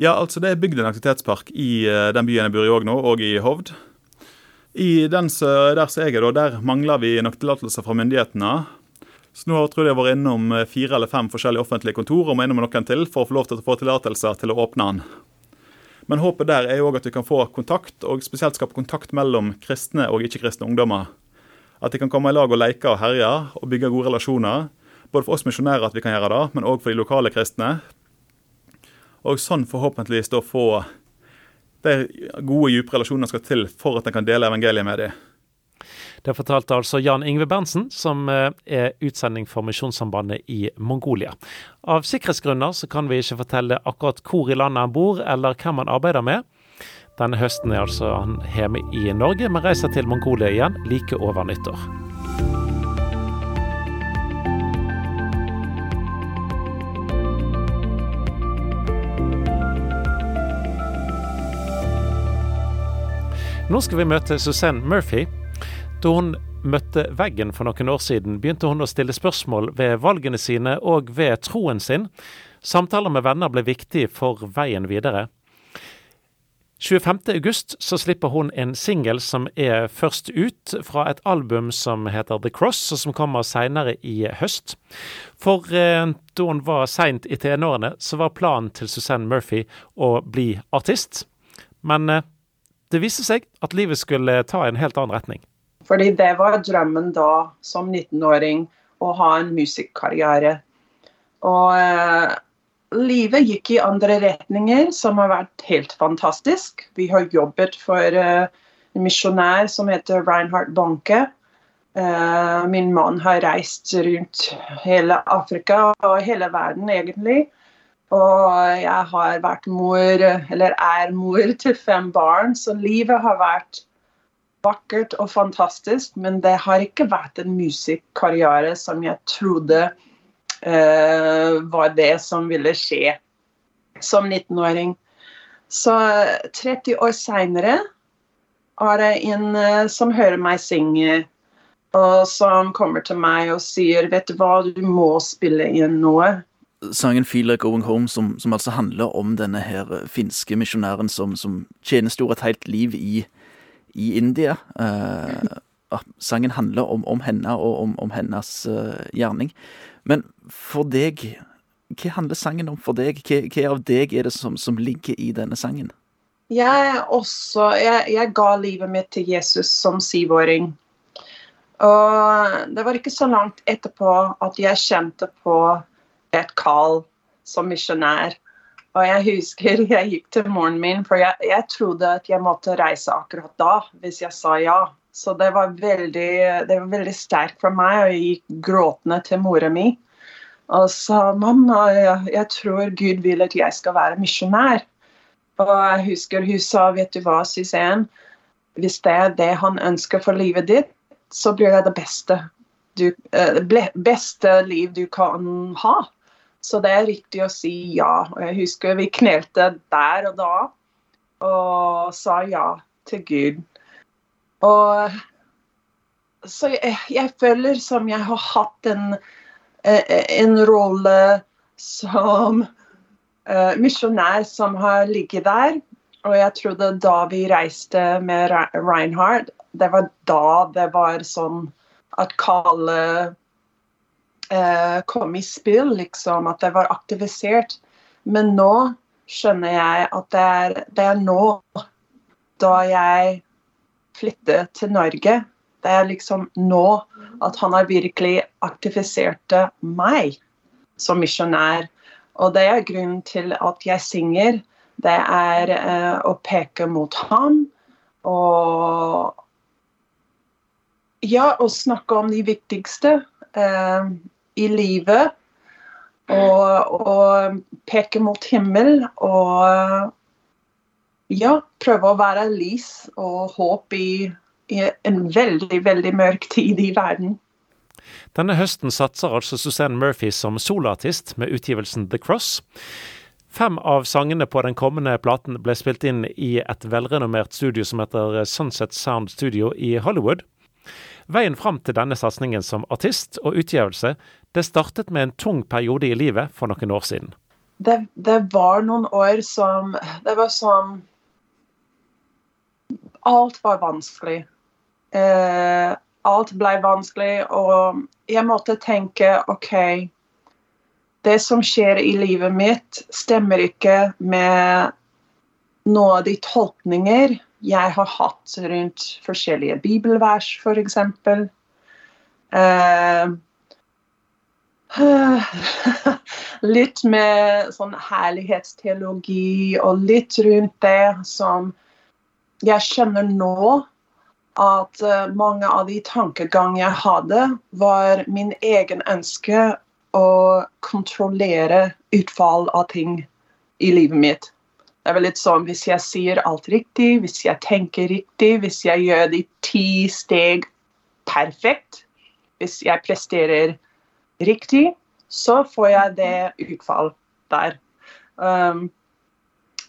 Ja, altså det er bygd en aktivitetspark i den byen jeg bor i òg nå, og i Hovd. I den der som jeg er, der mangler vi nok tillatelser fra myndighetene. Så nå tror jeg jeg har vært innom eh, fire eller fem forskjellige offentlige kontor og må innom noen til for å få lov til å få tillatelser til å åpne den. Men håpet der er jo òg at vi kan få kontakt, og spesielt skape kontakt mellom kristne og ikke-kristne ungdommer. At de kan komme i lag og leke og herje og bygge gode relasjoner. Både for oss misjonærer at vi kan gjøre det, men òg for de lokale kristne. Og sånn forhåpentligvis da få de gode, dype relasjonene skal til for at en kan dele evangeliet med dem. Det fortalte altså Jan Ingve Berntsen, som eh, er utsending for Misjonssambandet i Mongolia. Av sikkerhetsgrunner så kan vi ikke fortelle akkurat hvor i landet han bor, eller hvem han arbeider med. Denne høsten er altså han hjemme i Norge, men reiser til Mongolia igjen like over nyttår. Nå skal vi møte Suzanne Murphy. Da hun møtte veggen for noen år siden, begynte hun å stille spørsmål ved valgene sine og ved troen sin. Samtaler med venner ble viktig for veien videre. 25.8 så slipper hun en singel som er først ut, fra et album som heter The Cross, og som kommer seinere i høst. For eh, da hun var seint i tenårene, så var planen til Suzanne Murphy å bli artist. Men eh, det viste seg at livet skulle ta en helt annen retning. Fordi det var drømmen da, som 19-åring, å ha en musikkarriere. Og eh, livet gikk i andre retninger, som har vært helt fantastisk. Vi har jobbet for eh, en misjonær som heter Reinhard Banke. Eh, min mann har reist rundt hele Afrika og hele verden, egentlig. Og jeg har vært mor, eller er mor til fem barn, så livet har vært vakkert og fantastisk. Men det har ikke vært en musikkarriere som jeg trodde var det som ville skje som 19-åring. Så 30 år seinere er det en uh, som hører meg synge, og som kommer til meg og sier vet du hva, du må spille inn noe sangen 'Feel Like Going Home', som, som, altså handler om denne her finske misjonæren som, som tjenestegjorde et helt liv i, i India. Eh, sangen handler om, om henne og om, om hennes eh, gjerning. Men for deg, hva handler sangen om for deg? Hva, hva av deg er det som, som, ligger i denne sangen? Jeg, også, jeg, jeg ga livet mitt til Jesus som syvåring. Og det var ikke så langt etterpå at jeg kjente på et kall som misjonær. Og jeg husker jeg gikk til moren min, for jeg, jeg, trodde at jeg måtte reise akkurat da hvis jeg sa ja. Så det var veldig, det var veldig sterkt for meg, og jeg gikk gråtende til mora mi og sa mamma, jeg, jeg tror Gud vil at jeg skal være misjonær. Og jeg husker hun sa vet du hva, Suzanne, hvis det er det han ønsker for livet ditt, så blir det det beste, du, uh, beste liv du kan ha. Så det er riktig å si ja. Og jeg husker vi knelte der og da og sa ja til Gud. Og så jeg, jeg føler som jeg har hatt en, en rolle som uh, misjonær som har ligget der. Og jeg trodde da vi reiste med Reinhard, det var da det var sånn at kallet uh, kom i spill, liksom. At det var aktivisert. Men nå skjønner jeg at det er, det er nå, da jeg flyttet til Norge, det er liksom nå at han har virkelig aktivisert meg som misjonær. Og det er grunnen til at jeg synger. Det er eh, å peke mot ham og Ja, å snakke om de viktigste eh, i livet. Og, og, peke mot himmel og ja, prøve å være lys og håp i i en veldig, veldig mørk tid i verden. Denne høsten satser altså Suzanne Murphy som soloartist med utgivelsen The Cross. Fem av sangene på den kommende platen ble spilt inn i et velrenommert studio som heter Sunset Sound Studio i Hollywood. Veien fram til denne satsingen som artist og utgivelse, det startet med en tung periode i livet for noen år siden. Det, det var noen år som Det var som Alt var vanskelig. Eh, alt ble vanskelig, og jeg måtte tenke OK Det som skjer i livet mitt, stemmer ikke med noen av de tolkninger jeg har hatt rundt forskjellige bibelvers, f.eks. Eh, [LAUGHS] litt med sånn herlighetsteologi og litt rundt det som jeg skjønner nå at uh, mange av de tankegang jeg hadde, var min egen ønske å kontrollere utfall av ting i livet mitt. Det er vel litt sånn hvis jeg sier alt riktig, hvis jeg tenker riktig, hvis jeg gjør de ti steg perfekt, hvis jeg presterer riktig, så får jeg det utfall der. Um,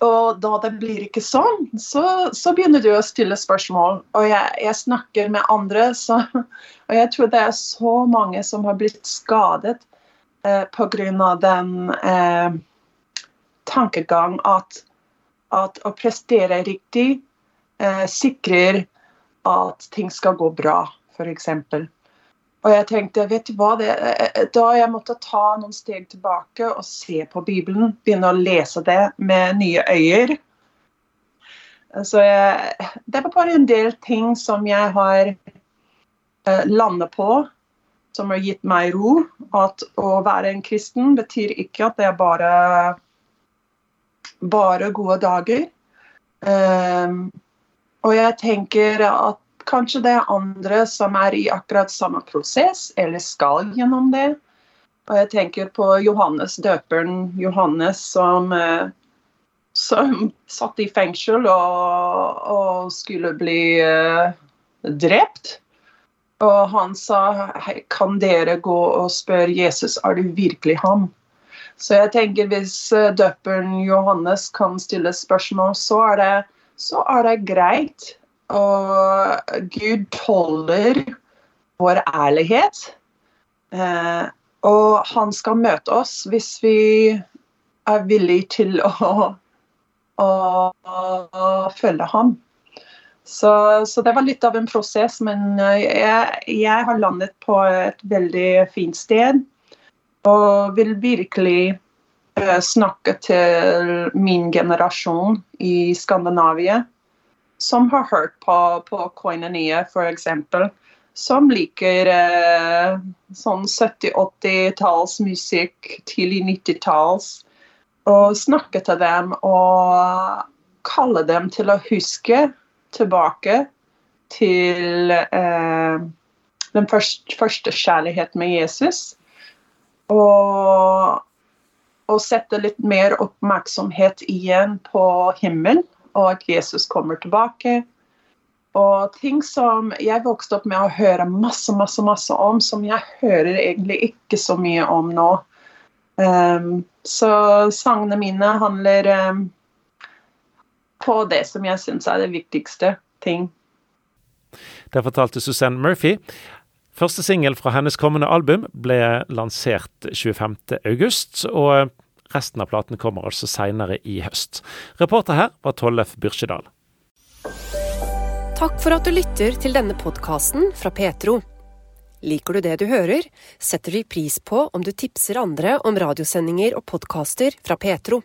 og da det blir ikke sånn, så, så begynner du å stille spørsmål. Og jeg, jeg snakker med andre, så, og jeg tror det er så mange som har blitt skadet eh, pga. den eh, tankegang at, at, å prestere riktig eh, sikrer at ting skal gå bra, f.eks. Og jeg tenkte, vet du hva, det, eh, Da jeg måtte ta noen steg tilbake og se på Bibelen, begynne å lese det med nye øyne. Så jeg, det er bare en del ting som jeg har uh, landet på, som har gitt meg ro. At å være en kristen betyr ikke at det er bare, bare gode dager. Um, og jeg tenker at Kanskje det er andre som er i akkurat samme prosess, eller skal gjennom det. Og jeg tenker på Johannes døperen, Johannes som, eh, som [LAUGHS] satt i fengsel og, og skulle bli uh, drept. Og han sa kan dere gå og spørre Jesus er du virkelig ham? Så jeg tenker hvis eh, døperen Johannes kan stille spørsmål, så er det, så er det greit og Gud tåler vår ærlighet. Eh, og han skal møte oss hvis vi er villige til å, å, å følge ham. Så, så, det var litt av en prosess, men jeg, jeg, har landet på et veldig fint sted. Og vil virkelig eh, snakke til min generasjon i Skandinavia som har hørt på, på Koinonia, f.eks. Som liker eh, sånn 70-80-tallsmusikk, tidlig 90-talls. Og snakke til dem og kalle dem til å huske tilbake til eh, den første, første kjærligheten med Jesus. Og, og sette litt mer oppmerksomhet igjen på himmelen og at Jesus kommer tilbake. Og ting som jeg vokste opp med å høre masse, masse, masse om, som jeg hører egentlig ikke så mye om nå. Um, så sangene mine handler um, på det som jeg syns er det viktigste ting. Det fortalte Suzanne Murphy. Første singel fra hennes kommende album ble lansert 25.8, og Resten av platen kommer altså seinere i høst. Reporter her var Tollef Byrkjedal. Takk for at du lytter til denne podkasten fra Petro. Liker du det du hører, setter vi pris på om du tipser andre om radiosendinger og podkaster fra Petro.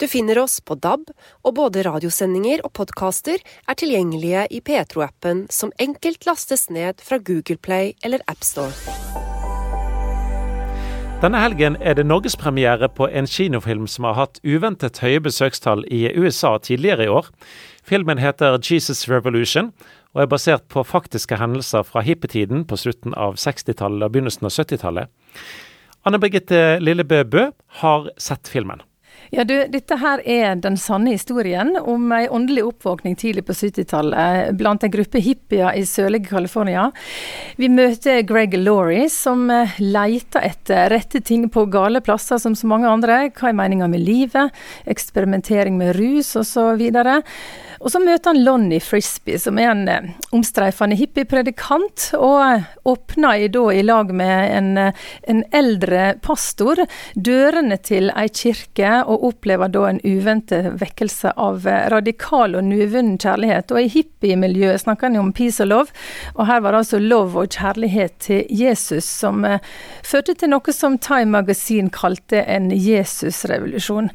Du finner oss på DAB, og både radiosendinger og podkaster er tilgjengelige i Petro-appen, som enkelt lastes ned fra Google Play eller AppStore. Denne helgen er det norgespremiere på en kinofilm som har hatt uventet høye besøkstall i USA tidligere i år. Filmen heter Jesus Revolution og er basert på faktiske hendelser fra hippietiden på slutten av 60-tallet og begynnelsen av 70-tallet. Anne Birgitte Lillebø Bø har sett filmen. Ja, du, Dette her er den sanne historien om ei åndelig oppvåkning tidlig på 70-tallet blant en gruppe hippier i sørlige California. Vi møter Greg Laurie, som eh, leter etter rette ting på gale plasser som så mange andre. Hva er meninga med livet? Eksperimentering med rus osv. Og så møter han Lonnie Frisbee, som er en eh, omstreifende hippiepredikant, og eh, åpner da, i lag med en, eh, en, eldre pastor dørene til ei kirke, og opplever da en uventet vekkelse av radikal og nyvunnen kjærlighet. Og i hippiemiljøet snakker han om peace og love, og her var det altså love og kjærlighet til Jesus som førte til noe som Time Magazine kalte en Jesusrevolusjon.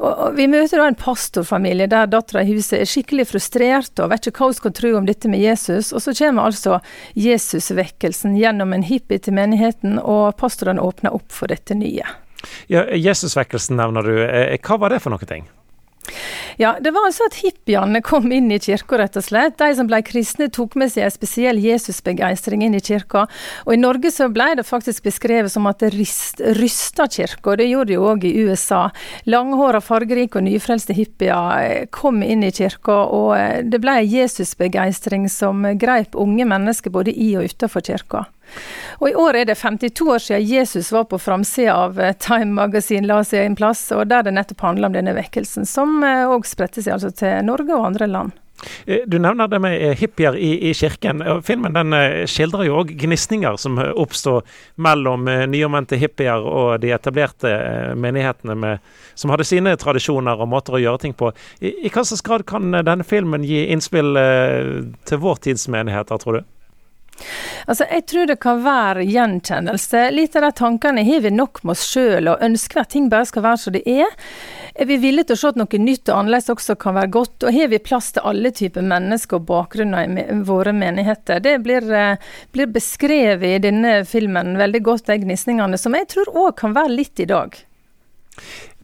Og, og vi møter da en pastorfamilie der dattera i huset er skikkelig skikkelig frustrert og vet ikke hva hun skal tro om dette med Jesus. Og så kommer altså Jesusvekkelsen gjennom en hippie til menigheten, og pastoren åpner opp for dette nye. Ja, Jesusvekkelsen nevner du. Eh, hva var det for noe ting? Ja, det var altså at hippiene kom inn i kirka, rett og slett. De som ble kristne, tok med seg en spesiell Jesusbegeistring inn i kirka. Og i Norge så ble det faktisk beskrevet som at det rysta kirka, det gjorde det jo òg i USA. Langhåra, fargerike og nyfrelste hippier eh, kom inn i kirka, og eh, det ble en Jesusbegeistring som greip unge mennesker både i og utenfor kirka. Og I år er det 52 år siden Jesus var på framsida av eh, Time Magasin la seg en plass, og der det nettopp handla om denne vekkelsen, som òg eh, spredte seg altså til Norge og andre land. Eh, du nevner det med hippier i, i kirken. Filmen den skildrer jo òg gnisninger som oppstår mellom nyomvendte hippier og de etablerte menighetene med, som hadde sine tradisjoner og måter å gjøre ting på. I, i hva slags grad kan denne filmen gi innspill til vår tids menigheter, tror du? Altså, Jeg tror det kan være gjenkjennelse. Litt av de tankene har vi nok med oss sjøl, og ønsker at ting bare skal være som det er. Er vi villige til å se at noe nytt og annerledes også kan være godt, og har vi plass til alle typer mennesker og bakgrunner i våre menigheter? Det blir, eh, blir beskrevet i denne filmen veldig godt, de gnisningene, som jeg tror òg kan være litt i dag.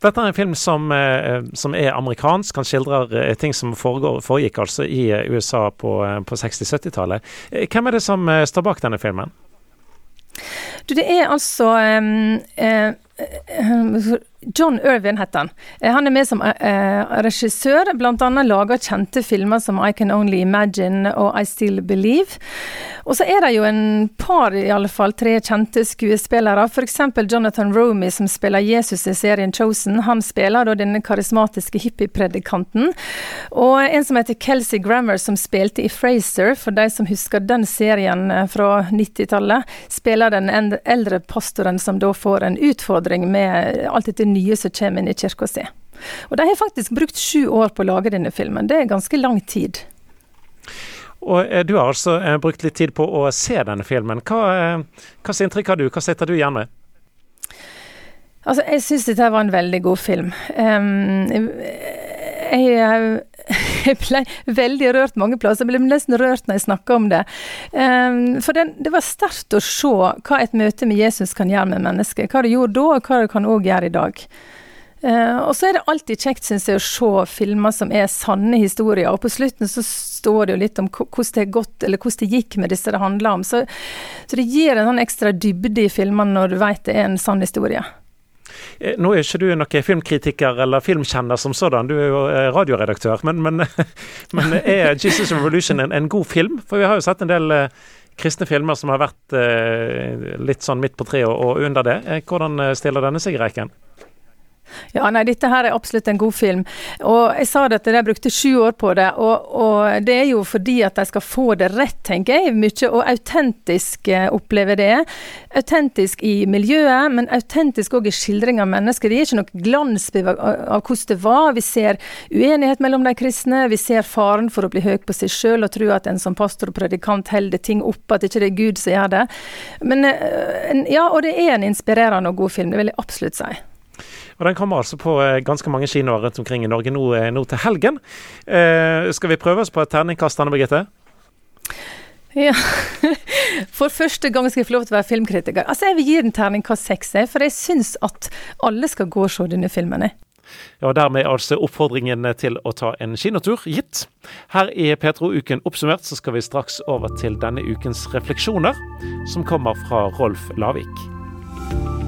Dette er en film som, eh, som er amerikansk. Han skildrer eh, ting som foregår, foregikk altså i USA på, på 60-70-tallet. Hvem er det som står bak denne filmen? Du, det er altså um, uh, John Irvin heter han. Eh, han er med som eh, regissør, bl.a. lager kjente filmer som I Can Only Imagine og I Still Believe. Og så er det jo en par, i alle fall, tre kjente skuespillere. F.eks. Jonathan Romy, som spiller Jesus i serien Chosen. Han spiller da denne karismatiske hippiepredikanten. Og en som heter Kelsey Grammer, som spilte i Fraser, for de som husker den serien eh, fra 90-tallet, spiller den eldre pastoren som da får en utfordring med alt dette nye som kommer inn i kirka si. Og de har faktisk brukt sju år på å lage denne filmen. Det er ganske lang tid. Og eh, Du har altså eh, brukt litt tid på å se denne filmen. Hva, eh, hva inntrykk har du? Hva sitter du igjen med? Altså, Jeg syns dette var en veldig god film. Um, jeg, jeg ble veldig rørt mange plasser. Jeg ble nesten rørt når jeg snakka om det. Um, for den, det var sterkt å se hva et møte med Jesus kan gjøre med mennesker. Hva det gjorde da, og hva det kan òg gjøre i dag. Uh, og så er det alltid kjekt, syns jeg, å se filmer som er sanne historier. Og på slutten så står det jo litt om hvordan det, gått, hvordan det gikk med disse det handler om. Så, så det gir en sånn ekstra dybde i filmene når du vet det er en sann historie. Eh, nå er ikke du noen filmkritiker eller filmkjenner som sådan, du er jo eh, radioredaktør. Men, men, [LAUGHS] men er 'Jesus Revolution' en, en, god film? For vi har jo sett en del eh, kristne filmer som har vært litt sånn midt på treet og, under det. Hvordan stiller denne seg i reiken? Ja, nei, dette her er absolutt en god film. Og jeg sa det at de brukte sju år på det, og, og, det er jo fordi at de skal få det rett, tenker jeg, mye, og autentisk oppleve opplever det. Autentisk i miljøet, men autentisk òg i skildring av mennesker. Det er ikke noe glansbilde av hvordan det var. Vi ser uenighet mellom de kristne, vi ser faren for å bli høy på seg sjøl og tro at en som pastor og predikant holder ting oppe, at ikke det er Gud som gjør det. Men eh, ja, og det er en inspirerende og god film, det vil jeg absolutt si. Og Den kommer altså på eh, ganske mange kinoer rundt omkring i Norge nå, eh, nå til helgen. Eh, skal vi prøve oss på et terningkast, Anne Birgitte? Ja. [LAUGHS] For første gang skal jeg få lov til å være filmkritiker. Altså, Jeg vil gi den terningkast seks, for jeg syns at alle skal gå og se denne filmen. Ja, og Dermed er altså oppfordringen til å ta en kinotur gitt. Her i Petro-uken oppsummert så skal vi straks over til denne ukens refleksjoner, som kommer fra Rolf Lavik.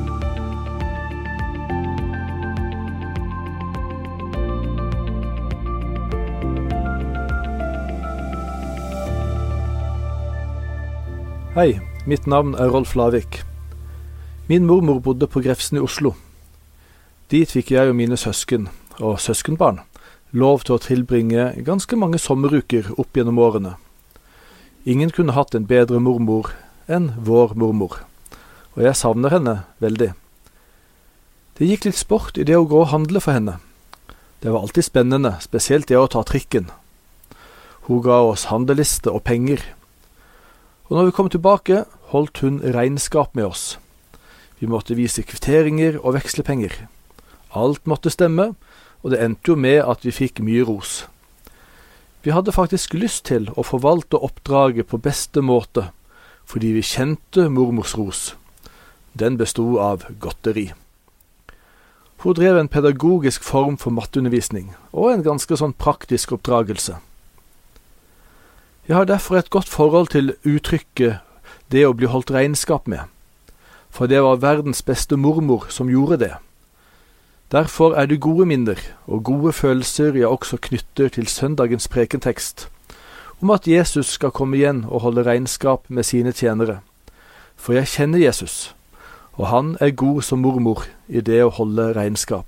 Hei, mitt navn er Rolf Lavik. Min mormor bodde på Grefsen i Oslo. Dit fikk jeg og mine søsken, og søskenbarn, lov til å tilbringe ganske mange sommeruker opp gjennom årene. Ingen kunne hatt en bedre mormor enn vår mormor, og jeg savner henne veldig. Det gikk litt sport i det å gå og handle for henne. Det var alltid spennende, spesielt det å ta trikken. Hun ga oss handleliste og penger og når vi kom tilbake, holdt hun regnskap med oss. Vi måtte vise kvitteringer og vekslepenger. Alt måtte stemme, og det endte jo med at vi fikk mye ros. Vi hadde faktisk lyst til å forvalte oppdraget på beste måte, fordi vi kjente mormors ros. Den besto av godteri. Hun drev en pedagogisk form for matteundervisning, og en ganske sånn praktisk oppdragelse. Jeg har derfor et godt forhold til uttrykket det å bli holdt regnskap med, for det var verdens beste mormor som gjorde det. Derfor er det gode minner og gode følelser jeg også knytter til søndagens prekentekst, om at Jesus skal komme igjen og holde regnskap med sine tjenere. For jeg kjenner Jesus, og han er god som mormor i det å holde regnskap.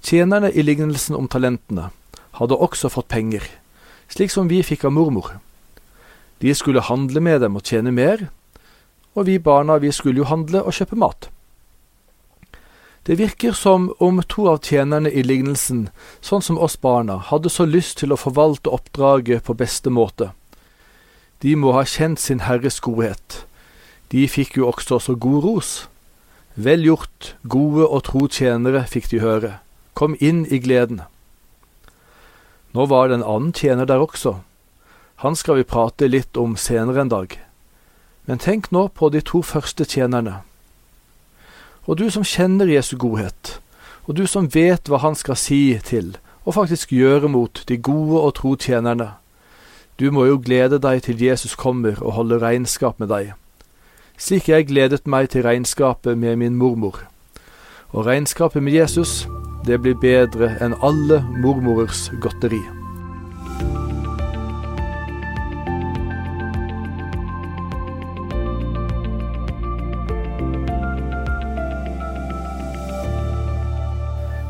Tjenerne i lignelsen om talentene hadde også fått penger, slik som vi fikk av mormor. De skulle handle med dem og tjene mer, og vi barna vi skulle jo handle og kjøpe mat. Det virker som om to av tjenerne i lignelsen, sånn som oss barna, hadde så lyst til å forvalte oppdraget på beste måte. De må ha kjent sin Herres godhet. De fikk jo også så god ros. Vel gjort, gode og tro tjenere, fikk de høre. Kom inn i gleden. Nå var det en annen tjener der også. Han skal vi prate litt om senere en dag. Men tenk nå på de to første tjenerne. Og du som kjenner Jesu godhet, og du som vet hva han skal si til, og faktisk gjøre mot de gode og tro tjenerne. Du må jo glede deg til Jesus kommer og holder regnskap med deg, slik jeg gledet meg til regnskapet med min mormor. Og regnskapet med Jesus, det blir bedre enn alle mormorers godteri.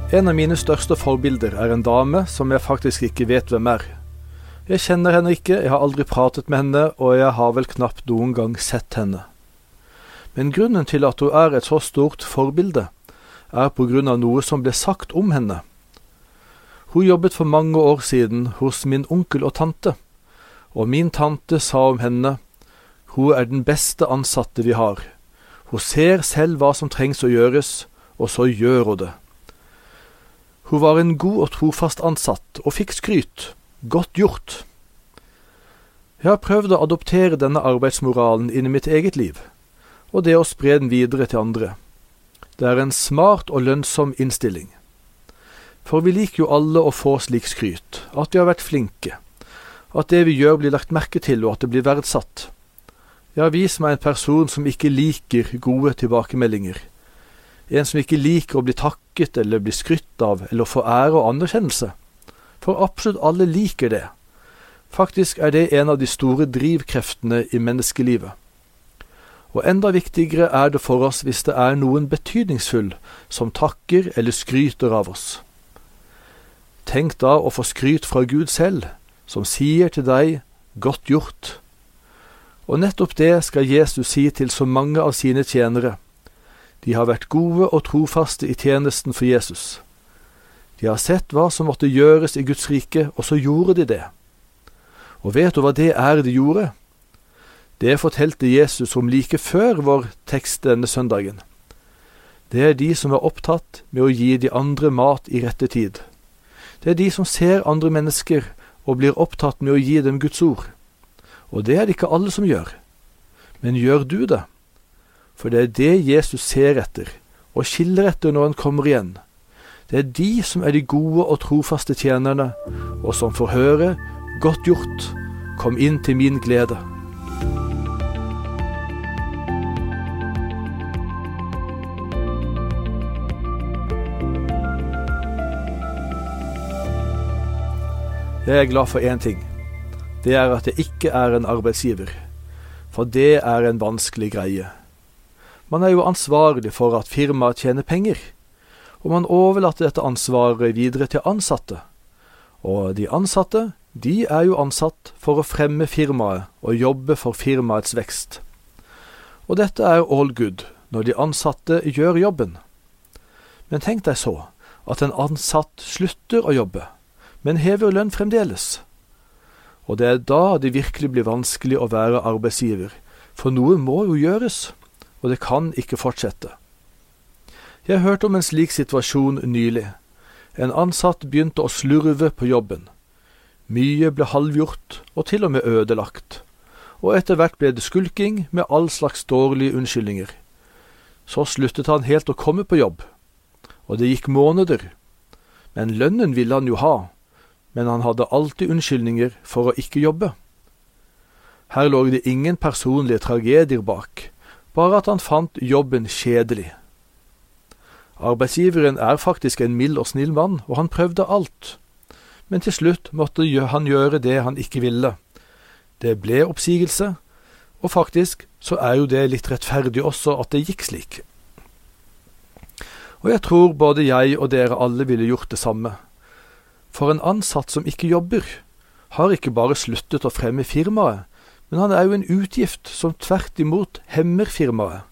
En av mine største forbilder er en dame som jeg faktisk ikke vet hvem er. Jeg kjenner henne ikke, jeg har aldri pratet med henne, og jeg har vel knapt noen gang sett henne. Men grunnen til at hun er et så stort forbilde, er på grunn av noe som ble sagt om henne. Hun jobbet for mange år siden hos min onkel og tante, og min tante sa om henne, hun er den beste ansatte vi har. Hun ser selv hva som trengs å gjøres, og så gjør hun det. Hun var en god og trofast ansatt, og fikk skryt. Godt gjort. Jeg har prøvd å adoptere denne arbeidsmoralen inn i mitt eget liv, og det å spre den videre til andre. Det er en smart og lønnsom innstilling. For vi liker jo alle å få slik skryt, at vi har vært flinke, at det vi gjør blir lagt merke til og at det blir verdsatt. Ja, vis meg en person som ikke liker gode tilbakemeldinger. En som ikke liker å bli takket eller bli skrytt av eller få ære og anerkjennelse. For absolutt alle liker det. Faktisk er det en av de store drivkreftene i menneskelivet. Og enda viktigere er det for oss hvis det er noen betydningsfull som takker eller skryter av oss. Tenk da å få skryt fra Gud selv, som sier til deg godt gjort. Og nettopp det skal Jesus si til så mange av sine tjenere. De har vært gode og trofaste i tjenesten for Jesus. De har sett hva som måtte gjøres i Guds rike, og så gjorde de det. Og vet du hva det er de gjorde? Det fortalte Jesus om like før vår tekst denne søndagen. Det er de som er opptatt med å gi de andre mat i rette tid. Det er de som ser andre mennesker og blir opptatt med å gi dem Guds ord. Og det er det ikke alle som gjør. Men gjør du det? For det er det Jesus ser etter, og skiller etter når han kommer igjen. Det er de som er de gode og trofaste tjenerne, og som får høre Godt gjort, kom inn til min glede. Jeg er glad for én ting. Det er at jeg ikke er en arbeidsgiver. For det er en vanskelig greie. Man er jo ansvarlig for at firmaet tjener penger, og man overlater dette ansvaret videre til ansatte. Og de ansatte, de er jo ansatt for å fremme firmaet og jobbe for firmaets vekst. Og dette er all good når de ansatte gjør jobben. Men tenk deg så at en ansatt slutter å jobbe men hever lønn fremdeles. Og det er da det virkelig blir vanskelig å være arbeidsgiver, for noe må jo gjøres, og det kan ikke fortsette. Jeg hørte om en slik situasjon nylig. En ansatt begynte å slurve på jobben. Mye ble halvgjort og til og med ødelagt, og etter hvert ble det skulking med all slags dårlige unnskyldninger. Så sluttet han helt å komme på jobb, og det gikk måneder, men lønnen ville han jo ha, men han hadde alltid unnskyldninger for å ikke jobbe. Her lå det ingen personlige tragedier bak, bare at han fant jobben kjedelig. Arbeidsgiveren er faktisk en mild og snill mann, og han prøvde alt. Men til slutt måtte han gjøre det han ikke ville. Det ble oppsigelse, og faktisk så er jo det litt rettferdig også at det gikk slik. Og jeg tror både jeg og dere alle ville gjort det samme. For en ansatt som ikke jobber, har ikke bare sluttet å fremme firmaet, men han er jo en utgift som tvert imot hemmer firmaet.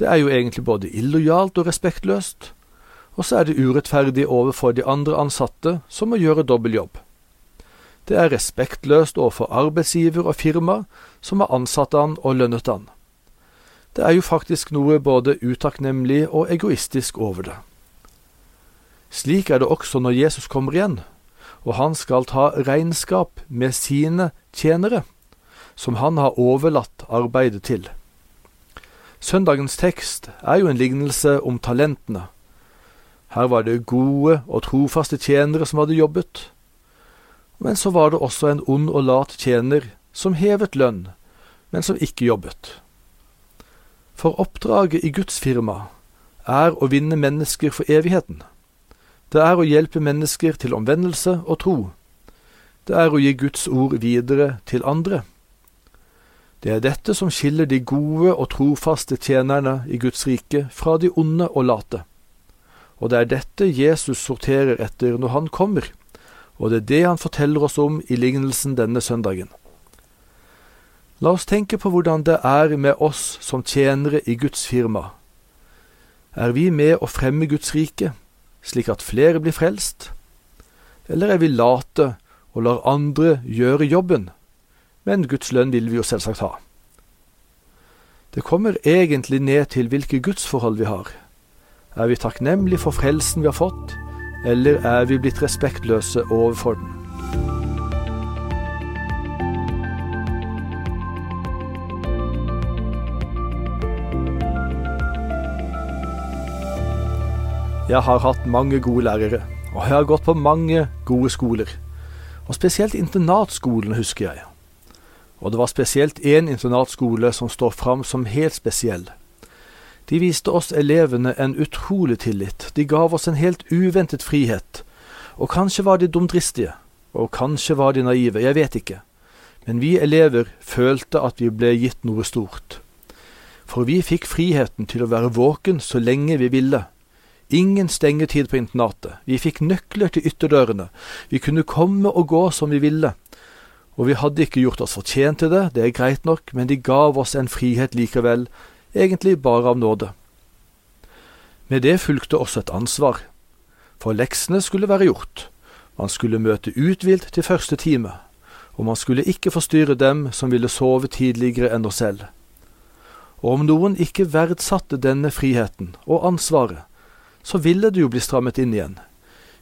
Det er jo egentlig både illojalt og respektløst, og så er det urettferdig overfor de andre ansatte som må gjøre dobbeltjobb. Det er respektløst overfor arbeidsgiver og firma som har ansatt han og lønnet han. Det er jo faktisk noe både utakknemlig og egoistisk over det. Slik er det også når Jesus kommer igjen, og han skal ta regnskap med sine tjenere, som han har overlatt arbeidet til. Søndagens tekst er jo en lignelse om talentene. Her var det gode og trofaste tjenere som hadde jobbet, men så var det også en ond og lat tjener som hevet lønn, men som ikke jobbet. For oppdraget i Guds firma er å vinne mennesker for evigheten. Det er å hjelpe mennesker til omvendelse og tro. Det er å gi Guds ord videre til andre. Det er dette som skiller de gode og trofaste tjenerne i Guds rike fra de onde og late. Og det er dette Jesus sorterer etter når han kommer, og det er det han forteller oss om i lignelsen denne søndagen. La oss tenke på hvordan det er med oss som tjenere i Guds firma. Er vi med å fremme Guds rike? Slik at flere blir frelst? Eller er vi late og lar andre gjøre jobben, men Guds lønn vil vi jo selvsagt ha? Det kommer egentlig ned til hvilke gudsforhold vi har. Er vi takknemlige for frelsen vi har fått, eller er vi blitt respektløse overfor den? Jeg har hatt mange gode lærere, og jeg har gått på mange gode skoler. Og spesielt internatskolen husker jeg. Og det var spesielt én internatskole som står fram som helt spesiell. De viste oss elevene en utrolig tillit, de gav oss en helt uventet frihet. Og kanskje var de dumdristige, og kanskje var de naive, jeg vet ikke. Men vi elever følte at vi ble gitt noe stort. For vi fikk friheten til å være våken så lenge vi ville. Ingen stengetid på internatet. Vi fikk nøkler til ytterdørene. Vi kunne komme og gå som vi ville. Og vi hadde ikke gjort oss fortjent til det, det er greit nok, men de gav oss en frihet likevel, egentlig bare av nåde. Med det fulgte også et ansvar, for leksene skulle være gjort. Man skulle møte uthvilt til første time, og man skulle ikke forstyrre dem som ville sove tidligere enn oss selv. Og om noen ikke verdsatte denne friheten og ansvaret, så ville det jo bli strammet inn igjen.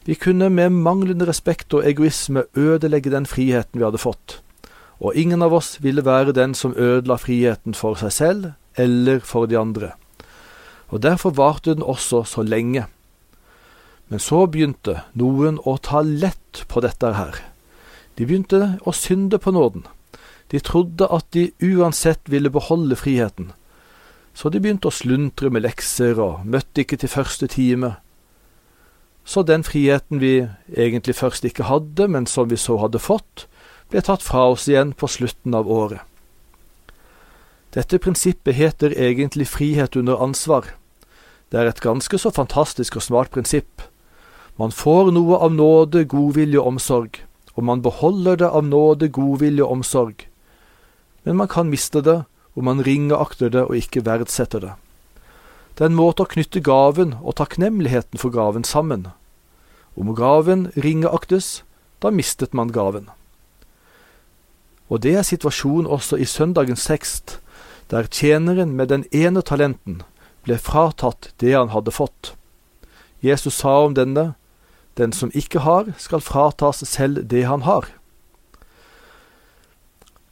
Vi kunne med manglende respekt og egoisme ødelegge den friheten vi hadde fått, og ingen av oss ville være den som ødela friheten for seg selv eller for de andre. Og derfor varte den også så lenge. Men så begynte noen å ta lett på dette her. De begynte å synde på nåden. De trodde at de uansett ville beholde friheten. Så de begynte å sluntre med lekser og møtte ikke til første time. Så den friheten vi egentlig først ikke hadde, men som vi så hadde fått, ble tatt fra oss igjen på slutten av året. Dette prinsippet heter egentlig frihet under ansvar. Det er et ganske så fantastisk og smart prinsipp. Man får noe av nåde, godvilje og omsorg, og man beholder det av nåde, godvilje og omsorg. Men man kan miste det, og man ringeakter det og ikke verdsetter det. Det er en måte å knytte gaven og takknemligheten for gaven sammen. Om gaven ringeaktes, da mistet man gaven. Og det er situasjonen også i søndagens tekst, der tjeneren med den ene talenten ble fratatt det han hadde fått. Jesus sa om denne, den som ikke har, skal fratas selv det han har.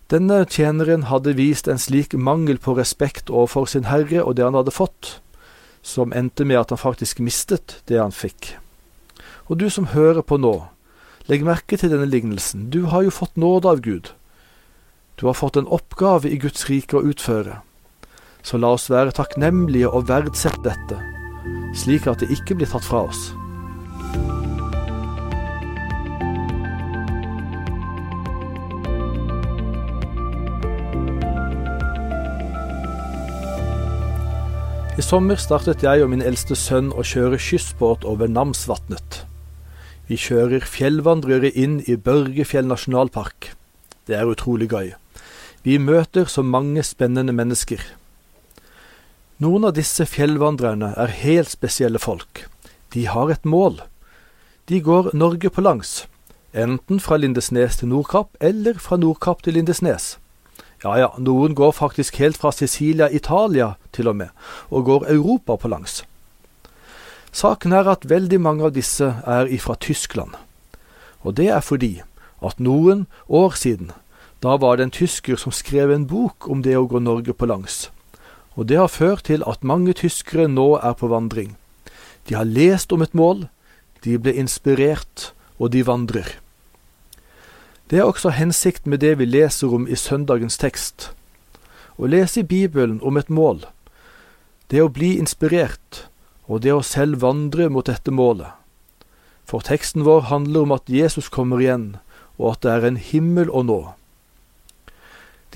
Denne tjeneren hadde vist en slik mangel på respekt overfor sin herre og det han hadde fått, som endte med at han faktisk mistet det han fikk. Og du som hører på nå, legg merke til denne lignelsen, du har jo fått nåde av Gud. Du har fått en oppgave i Guds rike å utføre. Så la oss være takknemlige og verdsette dette, slik at det ikke blir tatt fra oss. I sommer startet jeg og min eldste sønn å kjøre skyssbåt over Namsvatnet. Vi kjører fjellvandrere inn i Børgefjell nasjonalpark. Det er utrolig gøy. Vi møter så mange spennende mennesker. Noen av disse fjellvandrerne er helt spesielle folk. De har et mål. De går Norge på langs, enten fra Lindesnes til Nordkapp eller fra Nordkapp til Lindesnes. Ja ja, noen går faktisk helt fra Sicilia, Italia til og med, og går Europa på langs. Saken er at veldig mange av disse er ifra Tyskland, og det er fordi at noen år siden, da var det en tysker som skrev en bok om det å gå Norge på langs, og det har ført til at mange tyskere nå er på vandring. De har lest om et mål, de ble inspirert, og de vandrer. Det er også hensikten med det vi leser om i søndagens tekst. Å lese i Bibelen om et mål, det å bli inspirert, og det å selv vandre mot dette målet. For teksten vår handler om at Jesus kommer igjen, og at det er en himmel å nå.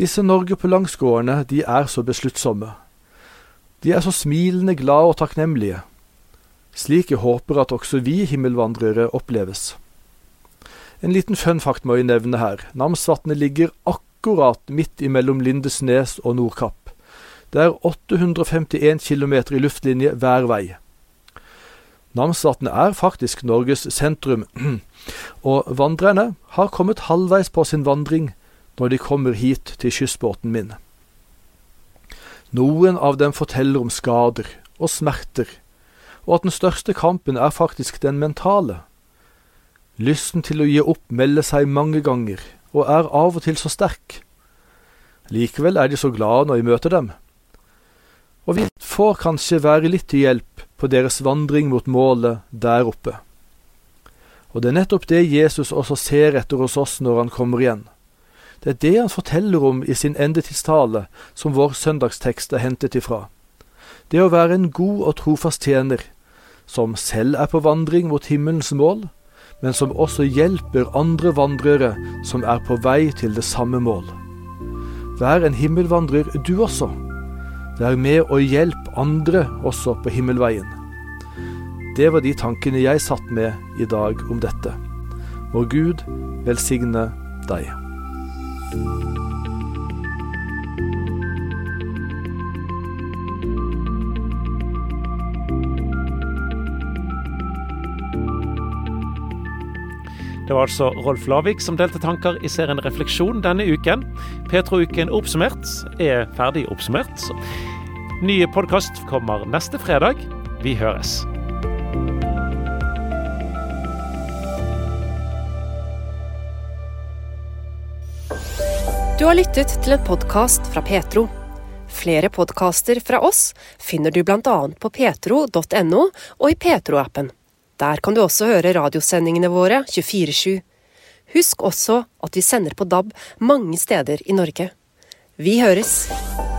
Disse Norge på langsgående, de er så besluttsomme. De er så smilende glade og takknemlige, slik jeg håper at også vi himmelvandrere oppleves. En liten fun fact må jeg nevne her. Namsvatnet ligger akkurat midt imellom Lindesnes og Nordkapp. Det er 851 km i luftlinje hver vei. Namsvatnet er faktisk Norges sentrum, [CLEARS THROAT] og vandrerne har kommet halvveis på sin vandring når de kommer hit til kystbåten min. Noen av dem forteller om skader og smerter, og at den største kampen er faktisk den mentale. Lysten til å gi opp melder seg mange ganger, og er av og til så sterk. Likevel er de så glade når jeg møter dem. Og vi får kanskje være litt til hjelp på deres vandring mot målet der oppe. Og det er nettopp det Jesus også ser etter hos oss når han kommer igjen. Det er det han forteller om i sin endetidstale, som vår søndagstekst er hentet ifra. Det å være en god og trofast tjener, som selv er på vandring mot himmelens mål, men som også hjelper andre vandrere som er på vei til det samme mål. Vær en himmelvandrer du også. Vær med og hjelp andre også på himmelveien. Det var de tankene jeg satt med i dag om dette. Må Gud velsigne deg. Det var altså Rolf Lavik som delte tanker i serien Refleksjon denne uken. Petro-uken oppsummert er ferdig oppsummert. Ny podkast kommer neste fredag. Vi høres. Du har lyttet til en podkast fra Petro. Flere podkaster fra oss finner du bl.a. på petro.no og i Petro-appen. Der kan du også høre radiosendingene våre 24-7. Husk også at vi sender på DAB mange steder i Norge. Vi høres!